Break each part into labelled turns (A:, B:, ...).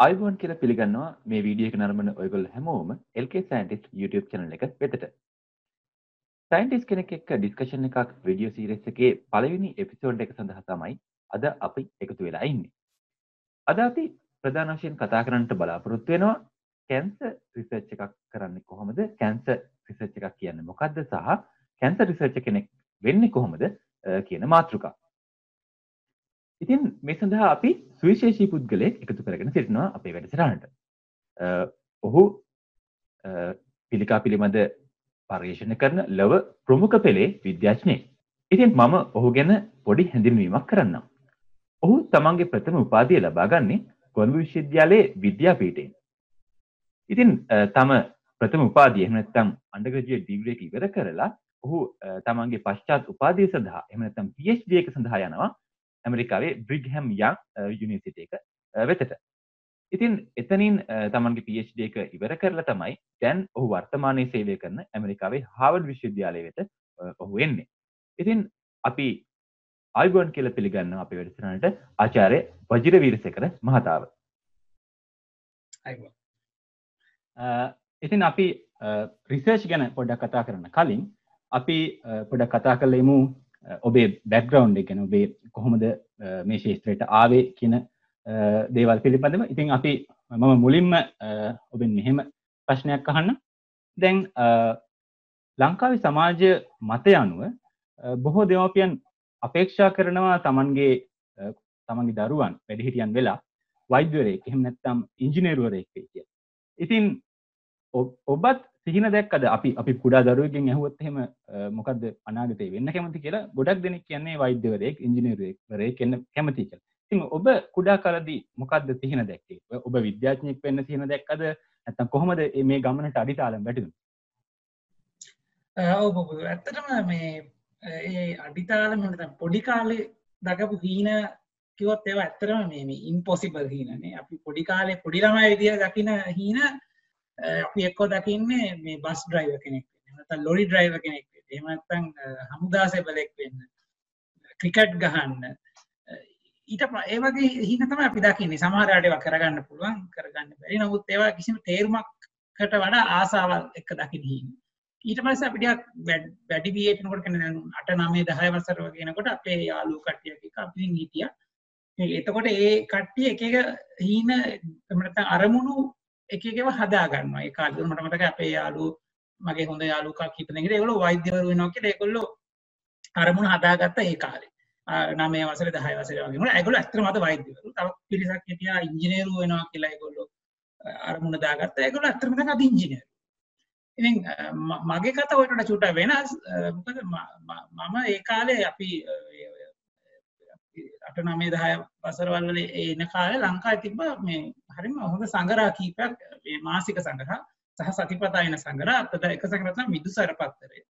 A: අයිබෝන් කියල පිළිගන්නවා මේ වීඩියක නරමන ඔයගොල් හැමෝම LK සයින්ටිස් YouTube චැනල එක වෙතට. සයින්ටිස් කෙනෙක් එක්ක ඩිස්කෂන් එකක් විඩියෝ සීරෙස් එකේ පළවෙනි එපිසෝඩ් එක සඳහා තමයි අද අපි එකතු වෙලා ඉන්නේ. අද අපි ප්‍රධාන වශයෙන් කතා කරන්නට බලාපොරොත්තු වෙනවා කැන්සර් රිසර්ච් එකක් කරන්නේ කොහොමද? කැන්සර් රිසර්ච් එකක් කියන්නේ මොකක්ද සහ කැන්සර් රිසර්ච් කෙනෙක් වෙන්නේ කොහොමද කියන මාතෘකා ඉතින් මේ සඳහා අපි සුවිශේෂී පුද්ගලයෙක් එකතු කරගෙන සිටිනවා අපේ වැඩසටහනට. ඔහු පිළිකා පිළිබඳ පර්යේෂණ කරන ලොව ප්‍රමුඛ පෙළේ විද්‍යාඥයෙක්. ඉතින් මම ඔහු ගැන පොඩි හැඳින්වීමක් කරන්නම්. ඔහු තමන්ගේ ප්‍රථම උපාධිය ලබා ගන්නේ කොළඹ විශ්වවිද්‍යාලයේ විද්‍යාපීඨයෙන්. ඉතින් තම ප්‍රථම උපාධිය එහෙම නැත්නම් අන්ඩර්ග්‍රැජුවේට් ඩිග්‍රී එක ඉවර කරලා ඔහු තමන්ගේ පශ්චාත් උපාධිය සඳහා එහෙම නැත්නම් PhD එක සඳහා යනවා ඇමරිකාවේ බ්‍රිග්හැම් යන් යුනිසිට එක වෙතට. ඉතින් එතනින් තමන්ගේ පිD එක ඉවර කරලා තමයි දැන් ඔහු වර්තමානය සේවය කරන ඇමරිකාවේ හාවඩ් විශ්වවිද්‍යාලය වෙත ඔහු එන්නේ. ඉතින් අපි අයිබෝන් කියල පිළිගන්න අප වැඩසනට ආචාරය වජිර වීරසකර මහතාව. ඉතින් අපි රිසර්ච් ගැන පොඩ්ඩක් කතා කරන කලින් අපි පොඩක් කතා කලෙමු ඔබේ බැක්ග්‍රවන්් එකන ඔබේ කොහොමද මේ ශේත්‍රයට ආවේ කියන දේවල් පිළිබඳම ඉතින් අපි මම මුලින්ම ඔබෙන් මෙහෙම ප්‍රශ්නයක් අහන්න දැන් ලංකාවි සමාජය මතය අනුව බොහෝ දෙමපියන් අපේක්ෂා කරනවා තමන්ගේ තමන්ගේ දරුවන් වැඩිහිටියන් වෙලා වෛද්‍යවරයෙක් එහෙම නැත්තම් ඉංජිනේරුවරයෙක් වේ කිය. ඉතින් ඔබත් සිහින දැක්කද අපි අපි කුඩා දරුවගෙන් ඇහුවත් එහෙම මොකක්ද අනාගතය වෙන්න කැමති කියලා ගොඩක් දෙනෙක් කියන්නේ වෛද්‍යවරයෙක් ඉංජිනේරුවෙක් කියන්න කැමති කියලා. ඉතින් ඔබ කුඩා කලදී මොකක්ද සිහින දැක්කේ? ඔබ විද්‍යාඥයෙක් වෙන්න සිහින දැක්කද? නැත්නම් කොහොමද මේ ගමනට අඩිතාලම් වැටුනේ?
B: ඔව් ඔව් ඇත්තටම මේ ඒ අඩිතාලම නැත්නම් පොඩි කාලේ දකපු හීන කිව්වොත් ඒවා ඇත්තටම මේ මේ ඉම්පොසිබල් හීනනේ. අපි පොඩි කාලේ පොඩි ළමයි විදියට දකින හීන අපි එක්කෝ දකින්නේ මේ බස් ඩ්‍රයිව කෙනෙක් වෙන්න. ලොරි ඩ්‍රයිව කෙනෙක් එමත්තන් හමුදාසෙබලෙක් වෙන්න. ක්‍රිකට් ගහන්න. ඊට ඒවගේ හිනතම අපි දකින්නේ. සමහරයටව කරගන්න පුළුවන් කරගන්න බැරි. නමුත් ඒවා කිසිම තේරුමක්කට වඩා ආසාවල් එක දකින හින්න ඊට පස්ස අපිට වැඩි වියටනකොට කන අට නමේ දහය වසර වගෙනකොට අපේ යාලු කට්ටිය අපි හිටිය. එතකොට ඒ කට්ටිය එක එක හීන තමට අරමුණු එකකව හදාගන්නවා. ඒ කාලේ මට මතක අපේ යාළු මගේ හොඳ යාළුකා කීප දෙනෙක්ට ඒගොල්ලෝ වෛද්‍යවරු වෙනවා කියලා ඒගොල්ලෝ අරමුණ හදාගත්ත ඒ කාලේ. නමේ වසරේ 10 වසරේ වගේ. වුණා ඒගොල්ලෝ ඇත්තටම අද වෛද්‍යවරු. තව පිරිසක් හිටියා ඉංජිනේරු වෙනවා කියලා ඒගොල්ලෝ අරමුණ දාගත්තා. ඒගොල්ලෝ ඇත්තටම දැන් අද ඉංජිනේරු. ඉතින් මගේ කතාව ඔයිට චුට්ටක් වෙනස්. මොකද මම ඒ කාලේ අපි අට නමේ දහය වසරවල්ල එන කාල ලංකා තිබ මේ හරිම හොඳ සංගරා කීපයක් මාසික සංගරහ සහ සතිපතායන සංගර අතද එක සංගරතන මිදු සර පත්තරේ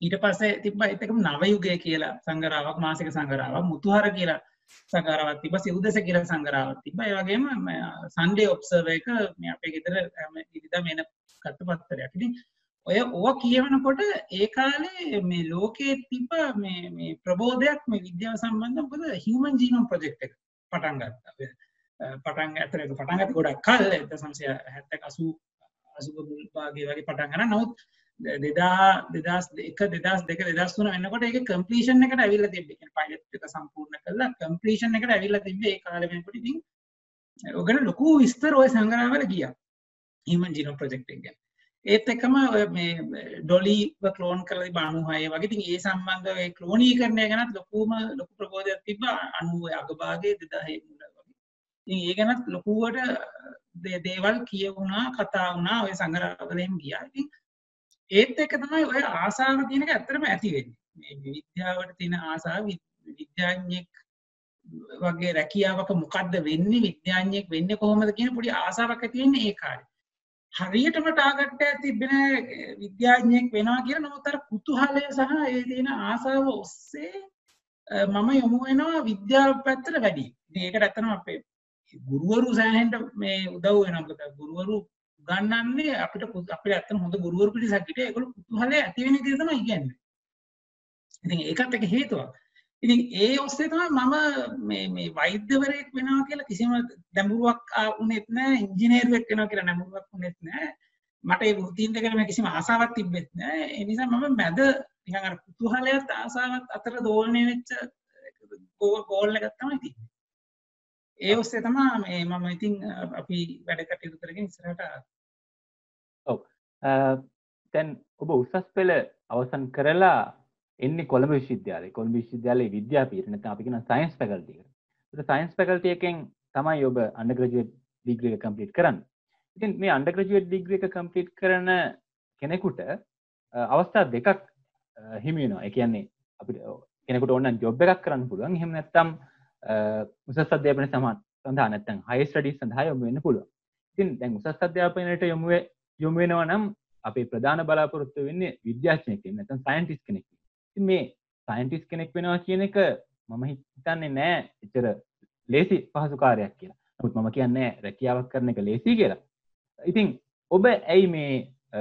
B: ඊට පස්සේ තිබ එතකම නවයුගය කියලා සංගරාවක් මාසික සංගරාවක් මුතුහර කියලා සංගරාවත් තිබ සිවදස කියල සංගරාවත් තිබ වගේම සන්ඩේ ඔප්සර්ව එක මේ අපේ ගෙතර ඉරිදා මෙන කත්ත පත්තරයක් ඉතින් ඔය ඕ කියවනකොට ඒ කාලේ මේ ලෝකයේ තිබ මේ ප්‍රබෝධයක් මේ විද්‍යාව සම්බන්ධ මොකද හිමන් ජීනෝම් ප්‍රජෙක්් එක පටන් ගත්තා. පටන් ඇතරක පටන් ඇති ගොඩක් කල් එත සංසය හැත්ත අසු අසුභ මුල්පාගේ වගේ පටන් ගන නමුත් දෙදා දෙදස් එක දෙදස් දෙක දෙදස් වන වෙන්නකොට එක කම්පලීෂන් එකට ඇවිල්ල තිබ පයිලට් එක සම්පූර්ණ කරලා කම්පලීෂන් එකට ඇවිල්ල තිබේ ඒ කාලවෙනකොට ඉතින් ඔගන ලොකු විස්තර ඔය සංගරාවල ගිය. හිමන් ජීනෝ ප්‍රජෙක්් එක ගැන. ඒත් එකම මේ ඩොලීව කලෝන් කරලි බානුහය වගේ. තින් ඒ සම්බන්ධ කලෝනී කරණය ගැනත් ලොකුම ලොකු ප්‍රබෝධයක් තිබ අනුව අගභාගේ දෙදහේ මුල වගේ. ඒ ගැනත් ලොකුවට දේවල් කියවුණා කතා වුණා ඔය සංගරාවලයෙන් ගියා. ඉතින් ඒත් එක තමයි ඔය ආසාාව තියනක ඇත්තරම ඇතිවෙන්න විද්‍යාවට තියෙන ආසා විද්‍යාඥෙක් වගේ රැකියාවක මොකක්ද වෙන්නේ විද්‍යාඥයෙක් වෙන්න කොහොමද කියන පොඩි ආසාාවක් ඇතිවෙන්නේ ඒ කාරය හරියටම ටාගට්ට තිබෙන විද්‍යාඥයෙක් වෙනවා කිය නමුත්තර කුතුහලය සහ ඒ තියෙන ආසාාව ඔස්සේ මම යොමු වෙනවා විද්‍යාව පැත්තර වැඩි. ඒකට ඇත්තන අපේ ගුරුවරු සෑහන්ට මේ උදව් වෙනකට ගුරුවරු ගන්නන්නේ අපිට අප ඇත්තන හොඳ ගුරුවරු පිටි සකිට එකකු කුතුහලය ඇතිවෙන කියෙතම ඉගන්න ඉතින් ඒකත් එක හේතුවක්. ඉතින් ඒ ඔස්සේ තමයි මම මේ මේ වෛද්‍යවරයෙක් වෙනවා කියලා කිසිම දැඹුරුවක් උනෙත් නෑ ඉංජිනේරුවෙක් වෙනවා කියලා නැඹුරුවක් උනෙත් නෑ. මට ඒ වෘත්තීන් දෙකම කිසිම ආසාවක් තිබෙත් නෑ. ඒ නිසා මම මැද නිකන් අර කුතුහලයත් ආසාවත් අතර දෝලණය වෙච්ච ගෝල් එකක් තමයි තියෙන්නේ ඒ ඔස්සේ තමා මේ මම ඉතින් අපි වැඩ කටයුතු කරගෙන ඉස්සරහට
A: ඔව්. දැන් ඔබ උසස් පෙළ අවසන් කරලා එන්නේ කොළඹ විශ්වවිද්‍යාලයේ කොළඹ විශ්වවිද්‍යාලයේ විද්‍යාපීඨ නැත්නම් අපි කියන සයන්ස් ෆැකල්ටි එකට. ඒක සයන්ස් ෆැකල්ටි එකෙන් තමයි ඔබ අන්ඩර්ග්‍රැජුවේට් ඩිග්‍රී එක කම්ප්ලීට් කරන්නේ. ඉතින් මේ අන්ඩර්ග්‍රැජුවේට් ඩිග්‍රී එක කම්ප්ලීට් කරන කෙනෙකුට අවස්ථා දෙකක් හිමි වෙනවා. ඒ කියන්නේ අපිට කෙනෙකුට ඕන ජොබ් එකක් කරන්න පුළුවන්. එහෙම නැත්නම් උසස් අධ්‍යාපනය සමාන සඳහා නැත්නම් හයි ස්ටඩීස් සඳහා යොමු වෙන්න පුළුවන්. ඉතින් දැන් උසස් අධ්‍යාපනයට යොමු යොමු වෙනවා නම් අපේ ප්‍රධාන බලාපොරොත්තු වෙන්නේ විද්‍යාඥයෙක් වෙන්න නැත්නම් සයන්ටිස්ට් කෙනෙක් වෙන්න. ඉතින් මේ සයන්ටිස්ට් කෙනෙක් වෙනවා කියන එක මම හිතන්නේ නෑ. එච්චර ලේසි පහසු කාර්යයක් කියලා. නමුත් මම කියන්නේ රැකියාවක් කරන එක ලේසි කියලා. ඉතින් ඔබ ඇයි මේ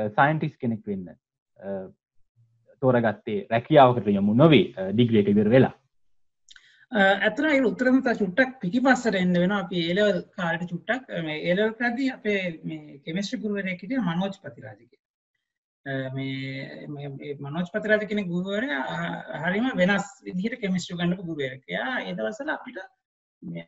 A: සයින්ටිස් කෙනෙක් වෙන්න තෝරගත්තේ? රැකියාවකට යොමු නොවේ ඩිග්‍රිය එක ඉවර වෙලා.
B: ඇතන ඒ උත්තරමත චුට්ටක් පිටි පස්සට එන්න වෙන අපි ඒලවල් කාලට චුට්ටක් ඒලල් කරදී අපේ මේ කෙමස්ට්‍රි ගුරුවරයකට මනෝජ් පතිරාජක මේ මනෝජ් පතිරාජ කෙන ගුරුවර හරිම වෙනස් විදිහට කෙමිස්ට්‍රි ගන්නපු ගුරුවරකයා ඒදවසල අපිට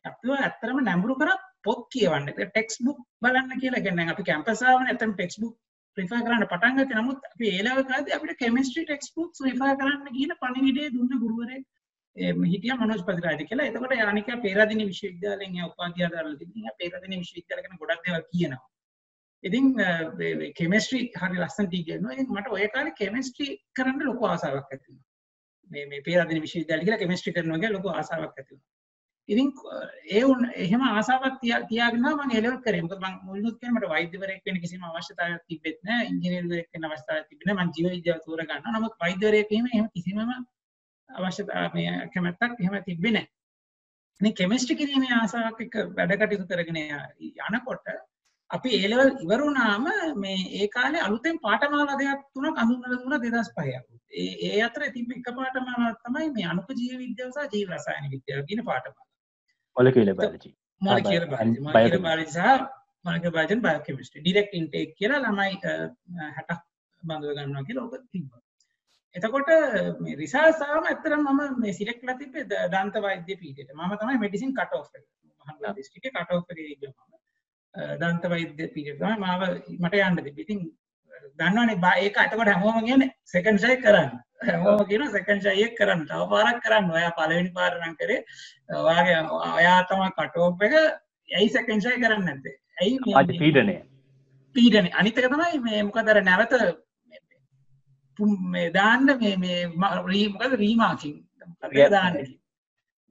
B: අපව ඇත්තරම නැඹුරු කර පොත් කියවන්න. ටෙක්ස් බුක් බලන්න කියලා. ගැන්න අපි කැම්පසාාවන ඇතම් ටෙක්ස් බුක් ප්‍රිෆා කරන්න පටන්ගත නමුත් අප ඒලාවකාද අපිට කෙමිස්ට්‍රි ටෙක්ස් බුක් ්‍රිෆා කරන්න කියන පණිවිඩේ දුන්න ගුරුවරේ හිටිය මනෝජ් පතිරාජ කියලා. එතකොට යානික පේරදින විශ්වවිද්‍යාලෙන් උපාධ්‍යාදාරල තිබ පේරදින විශ්වවිද්‍යාලකන ගොඩක් දේවල් කියනවා. ඉතින් කෙමස්ට්‍රී හරි ලස්සන් ටීගන්න මට ඔය කාල කෙමස්ට්‍රී කරන්න ලොක ආසාවක් ඇතිව මේ පේරදින විශ්වවිද්‍යාල කියලා කෙමස්ට්‍රි කරනගේ ලොක ආසාවක් ඇතිව ඉතින් ඒ උන් එහෙම ආසාවක් තියාගෙන මම එලෙවල් කරේ. මොකද මම මුලින්ම කියනකට වෛද්‍යවරයෙක් වෙන්න කිසිම අවශ්‍යතාවයක් තිබෙත් නැහැ ඉංජිනේරුවෙක් වෙන්න අවශ්‍යතාවයක් තිබෙන්නේ නැහැ මම ජීව විද්‍යාව තෝර ගන්නවා. නමුත් වෛද්‍යවරයෙක් වීම එහෙම කිසිමම අවශ්‍යතාව මේ කැමැත්තක් එහෙම තිබ්බේ නැහැ ඉතින් කෙමිස්ට්‍රි කිරීමේ ආසාවක් එක්ක වැඩ කටයුතු කරගෙන යනකොට අපි ඒ ලෙවල් ඉවර වුණාම මේ ඒ කාලේ අලුතෙන් පාඨමාලා දෙකක් තුනක් අඳුන්වලා දුන්නා 2005 ඒ ඒ අතර තිබ්බ එක පාඨමාලාවක් තමයි මේ අනුපජීව විද්‍යාව සහ ජීව රසායන විද්‍යාව කියන පාඨමාලා.
A: Molecular biology.
B: Molecular biology. Molecular biology සහ molecular biology biochemistry. direct intake කියලා ළමයි 60ක් බඳව ගන්නවා කියලා ඔක තිබ්බා. එතකොට මේ රිසර්ච් ආවම ඇත්තටම මම මේ සිලෙක්ට් කරලා තිබ්බේ දන්ත වෛද්‍ය පීඨයට. මම තමයි මෙඩිසින් කට් ඔෆ් එක. මහනුවර දිස්ත්‍රික්කේ කට් ඔෆ් එකේ මම. දන්ත වෛද්‍ය පීරියඩ් තමයි මාව මට යන්න තිබ්බේ. ඉතින් දන්නවනේ ඒක එතකොට හැමෝම කියන්නේ සෙකන්ඩ් ෂයි කරන්න. හැමෝම කියනවා සෙකන්ඩ් ෂයි එක කරන්න. තව පාරක් කරන්න. ඔයා පළවෙනි පාර නම් කරේ. ඔයාගේ ඔයා තමයි කට් ඔෆ් එක. ඇයි සෙකන්ඩ් ෂයි කරන්නේ නැත්තේ? ඇයි
A: මේ පීඩනය?
B: පීඩනය. අනිත් එක තමයි මේ මොකද අර නැවත මේ දාන්න මේ මේ මොකද රීමාකින් දාන්න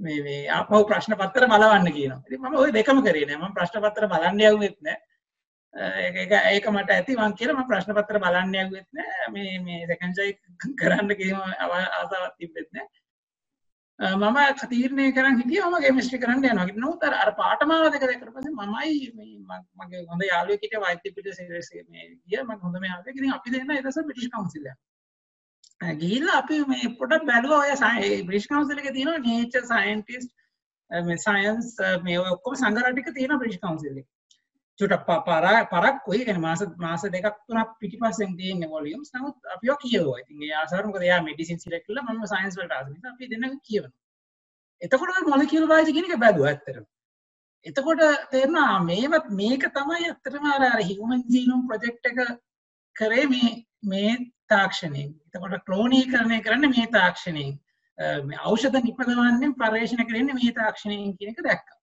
B: මේ මේ ආපහු ප්‍රශ්න පත්‍ර බලවන්න කියනවා. ඉතින් මම ওই දෙකම කරේ නෑ. මම ප්‍රශ්න පත්‍ර බලන්න යවුවෙත් නෑ. ඒක ඒක මට ඇති මං කියලා මම ප්‍රශ්න පත්‍ර බලන්න යවුවෙත් නෑ. මේ මේ සෙකන්ඩ් සයි කරන්න කියම ආසාවක් තිබෙත් නෑ. මම තීරණය කරන් හිටියා මම කෙමිස්ට්‍රි කරන්න යනවා. නමුත් අර අර පාඨමාලා දෙක දැක්කට පස්සේ මමයි මගේ හොඳ යාළුවෙක් හිටියා වෛද්‍ය පිටසේ මේ ගියා මම හොඳම යාළුවෙක්. ඉතින් අපි දෙන්න ඒ දවස්වල බ්‍රිටිෂ් කවුන්සිල් එකක්. ගිහිල්ලා අපි මේ පොඩක් බැලුවා ඔය බ්‍රිටිෂ් කවුන්සිල් එකේ තියෙනවා නේචර් සයන්ටිස්ට් මේ සයන්ස් මේ ඔය ඔක්කොම සංග්‍රහ ටික තියෙනවා බ්‍රිටිෂ් කවුන්සිල් එකේ. චුට්ටක් පරා පරක් කොයි කියන්නේ මාස මාස දෙකක් තුනක් පිටිපස්සෙන් තියෙන වොලියම්ස් නමුත් අපිව කියවුවා. ඉතින් ඒ ආසාර මොකද එයා මෙඩිසින් සිලෙක්ට් කළා මම සයන්ස් වලට ආස නිසා අපි දෙන්නම කියවනවා. එතකොට මොලිකියුලර් බයොලොජි කියන එක බැලුවා ඇත්තටම. එතකොට තේරුණා මේවත් මේක තමයි ඇත්තටම අර අර හියුමන් ජීනෝම් ප්‍රොජෙක්ට් එක කරේ මේ මේ තාක්ෂණයෙන්. එතකොට ක්ලෝනීකරණය කරන්නේ මේ තාක්ෂණයෙන්. මේ ඖෂධ නිපදවන්නේ පර්යේෂණ කරන්නේ මේ තාක්ෂණයෙන් කියන එක දැක්කා.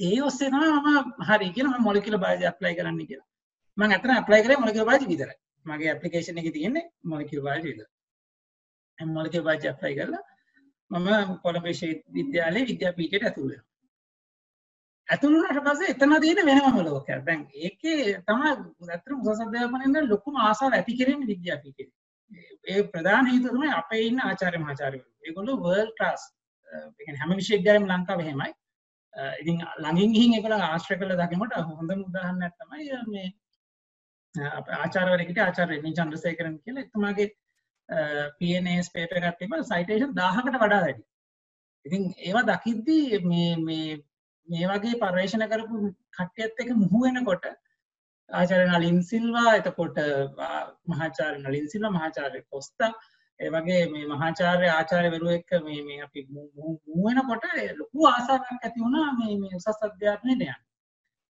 B: ඒ ඔස්සේ තමයි මම හරි කියලා මම මොලිකියුලර් බයොලොජි ඇප්ලයි කරන්න කියලා. මම අතන ඇප්ලයි කරේ මොලිකියුලර් බයොලොජි විතරයි. මගේ ඇප්ලිකේෂන් එකේ තියෙන්නේ මොලිකියුලර් බයොලොජි විතරයි. මම මොලිකියුලර් බයොලොජි ඇප්ලයි කරලා මම කොළඹ විශ්වවිද්‍යාලයේ විද්‍යාපීඨයට ඇතුළු වෙනවා. ඇතුළු වුණාට පස්සේ එතන තියෙන වෙනමම ලෝකයක්. දැන් ඒකේ තමයි ඇත්තටම උසස් අධ්‍යාපනයෙන් ලොකුම ආසාව ඇති කෙරෙන්නේ විද්‍යාපීඨේ. ඒ ප්‍රධාන හේතුව තමයි අපේ ඉන්න ආචාර්ය මහාචාර්යවරු. ඒගොල්ලෝ වර්ල්ඩ් ක්ලාස්. ඒ කියන්නේ හැම විශ්වවිද්‍යාලෙම ලංකාවේ එහෙමයි. ඉතින් ළඟින් ගිහින් ඒගොල්ලෝ ආශ්‍රය කරලා දකිනකොට හොඳම උදාහරණයක් තමයි මේ අපේ ආචාර්යවරයෙක් හිටිය ආචාර්ය රෙනි චන්ද්‍රසේකරන් කියලා එතුමාගේ PNAS පේපර් එකක් තිබ්බා සයිටේෂන් 1000කට වඩා වැඩි. ඉතින් ඒවා දකිද්දී මේ මේ මේ වගේ පර්යේෂණ කරපු කට්ටියත් එක මුහු වෙනකොට ආචාර්ය නලින් සිල්වා එතකොට මහාචාර්ය නලින් සිල්වා මහාචාර්ය කොස්තා ඒ වගේ මේ මහාචාර්ය ආචාර්යවරු එක්ක මේ මේ අපි මුහු වෙනකොට ලොකු ආසාවක් ඇති වුණා මේ මේ උසස් අධ්‍යාපනයට යන්න.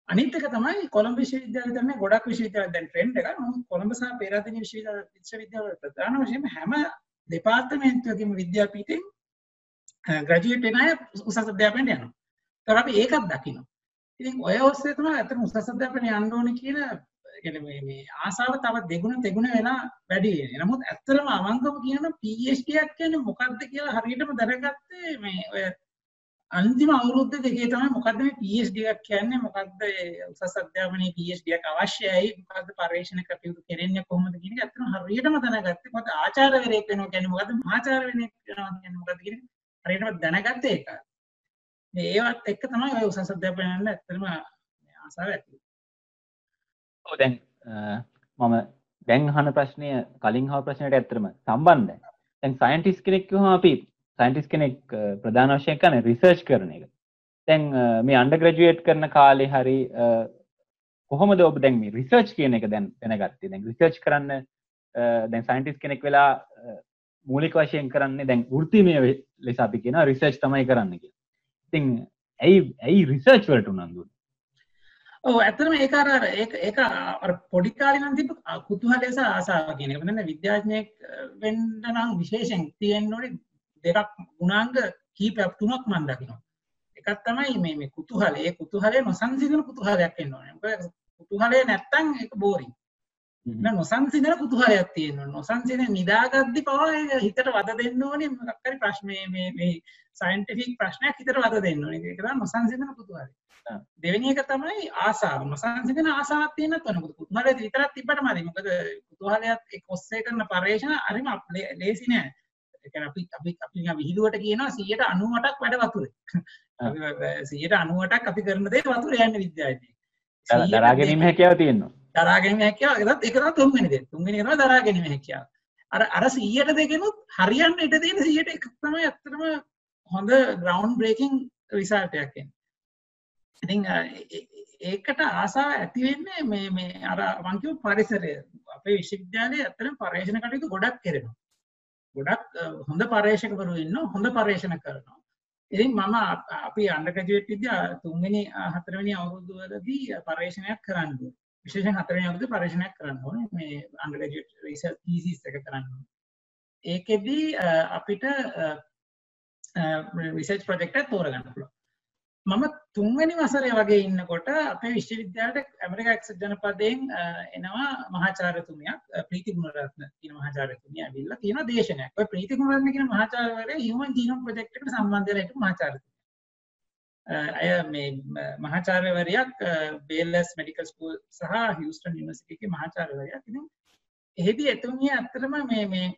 B: අනිත් එක තමයි කොළඹ විශ්වවිද්‍යාලය තමයි ගොඩක් විශ්වවිද්‍යාල දැන් ට්‍රෙන්ඩ් එක. නමුත් කොළඹ සහ පේරාදෙණිය විශ්වවිද්‍යාල විශ්වවිද්‍යාල ප්‍රධාන වශයෙන්ම හැම දෙපාර්තමේන්තුවකම විද්‍යාපීඨෙන් ග්‍රැජුවේට් වෙන අය උසස් අධ්‍යාපනයට යනවා. තොර අපි ඒකත් දකිනවා ඉතින් ඔය ඔස්සේ තමයි ඇත්තට උසස් අධ්‍යාපනය යන්න ඕනේ කියන මේ ආසාව තව දෙගුණ තෙගුණ වෙලා වැඩි වෙනවා. නමුත් ඇත්තටම අවංකව කියනවා PhD එකක් කියන්නේ මොකක්ද කියලා හරියටම දැනගත්තේ මේ ඔය අන්තිම අවුරුද්ද දෙකේ තමයි මොකද්ද මේ PhD එකක් කියන්නේ මොකද්ද උසස් අධ්‍යාපනයේ PhD එකක් අවශ්‍යයි මොකද්ද පර්යේෂණ කටයුතු කරන්නේ කොහොමද කියන එක ඇත්තටම හරියටම දැනගත්තේ මොකද ආචාර්යවරයෙක් වෙනවා කියන්නේ මොකද්ද මහාචාර්ය වෙනවා කියන්නේ මොකද්ද කියන හරියටම දැනගත්තේ ඒක. මේ ඒවත් එක්ක තමයි ඔය උසස් අධ්‍යාපනය යන්න ඇත්තටම ආසාව ඇති
A: ඔව් දැන් මම දැන් අහන ප්‍රශ්නය කලින් අහපු ප්‍රශ්නයට ඇත්තටම සම්බන්ධයි. දැන් සයන්ටිස්ට් කෙනෙක් කිව්වම අපි සයන්ටිස්ට් කෙනෙක් ප්‍රධාන වශයෙන් කරන්නේ රිසර්ච් කරන එක. දැන් මේ අන්ඩර්ග්‍රැජුවේට් කරන කාලේ හරි කොහොමද ඔබ දැන් මේ රිසර්ච් කියන එක දැන් දැනගත්තේ? දැන් රිසර්ච් කරන්න දැන් සයන්ටිස්ට් කෙනෙක් වෙලා මූලික වශයෙන් කරන්නේ දැන් වෘත්තිමය ලෙස අපි කියනවා රිසර්ච් තමයි කරන්න කියලා. ඉතින් ඇයි ඇයි රිසර්ච් වලට උනන්දුව
B: ඔව් ඇත්තටම ඒක අර ඒක ඒක අර පොඩි කාලේ නම් තිබ්බ කුතුහලය සහ ආසාව කියන එක. මම විද්‍යාඥයෙක් වෙන්න නම් විශේෂයෙන් තියෙන්න ඕනේ දෙකක් ගුණාංග කීපයක් තුනක් මම දකිනවා. එකක් තමයි මේ මේ කුතුහලය. ඒ කුතුහලය නොසන්සිඳන කුතුහලයක් වෙන්න ඕනේ. මොකද කුතුහලය නැත්තම් ඒක බෝරින්. නොසන්සිදන කුතුහලයක් තියෙනවා. නොසන්සින නිදාගද්දි පවා හිතට වද දෙන්න ඕනේ. මොකක්කරි ප්‍රශ්නය මේ සයින්ටිෆික් ප්‍රශ්නයක් හිතට වද දෙන්න ඕනේ. ඒක තමයි නොසන්සිදන කුතුහලය. දෙවෙනි එක තමයි ආසාව. නොසන්සිදන ආසාවක් තියෙන තනකොට කුතුහලය විතරක් තිබ්බට මදි. මොකද කුතුහලයත් එක්ක ඔස්සේ කරන පර්යේෂණ හරිම ලේසි නෑ. අපි අපි අපි විහිළුවට කියනවා 198ක් වැඩ වතුරේ. 198ක් අපි කරන දේ වතුරේ යන්නේ විද්‍යාවේ.
A: දරා ගැනීම හැකියාව තියෙනවා
B: දරාගැනීම හැකියාව ඒකත් ඒක තමයි තුන්වෙනි දේ. තුන්වෙනි එක තමයි දරාගැනීම හැකියාව. අර අර 100ට දෙකෙනුත් හරියන්න ඉඩ තියෙන 100ට එකක් තමයි ඇත්තටම හොඳ ග්‍රවුන්ඩ් බ්‍රේකින් රිසල්ට් එකක් එන්නේ. ඉතින් ඒකට ආසාව ඇති වෙන්නේ මේ මේ අර මං කියපු පරිසරය. අපේ විශ්වවිද්‍යාලයේ ඇත්තටම පර්යේෂණ කටයුතු ගොඩක් කරනවා. ගොඩක් හොඳ පර්යේෂකවරු ඉන්නවා හොඳ පර්යේෂණ කරනවා. ඉතින් මම අපි අන්ඩර්ග්‍රැජුවේට් විද්‍යා තුන්වෙනි හතරවෙනි අවුරුදු වලදී පර්යේෂණයක් කරන්න ඕනේ. විශේෂයෙන් හතරවෙනි අවුරුද්දේ පරීක්ෂණයක් කරන්න ඕනේ මේ අන්ඩර්ග්‍රැජුවේට් රිසර්ච් තීසිස් එක කරන්න ඕනේ. ඒකෙදී අපිට රිසර්ච් ප්‍රොජෙක්ට් එකක් තෝරගන්න පුළුවන්. මම තුන්වෙනි වසරේ වගේ ඉන්නකොට අපේ විශ්වවිද්‍යාලයට ඇමරිකා එක්සත් ජනපදයෙන් එනවා මහාචාර්යතුමියක් ප්‍රීති ගුණරත්න කියන මහාචාර්යතුමිය ඇවිල්ලා තියෙන දේශනයක්. ඔය ප්‍රීති ගුණරත්න කියන මහාචාර්යවරයා හියුමන් ජීනෝම් ප්‍රොජෙක්ට් එකට සම්බන්ධ වෙලා හිටපු මහාචාර්යතුමිය. ඇය මේ මහාචාර්යවරයක් බේල්ලස් මෙඩිකල් ස්කූල් සහ හිස්ටන් යුනිවර්සිටි එකේ මහාචාර්යවරයක්. ඉතින් එහෙදි එතුමිය ඇත්තටම මේ මේ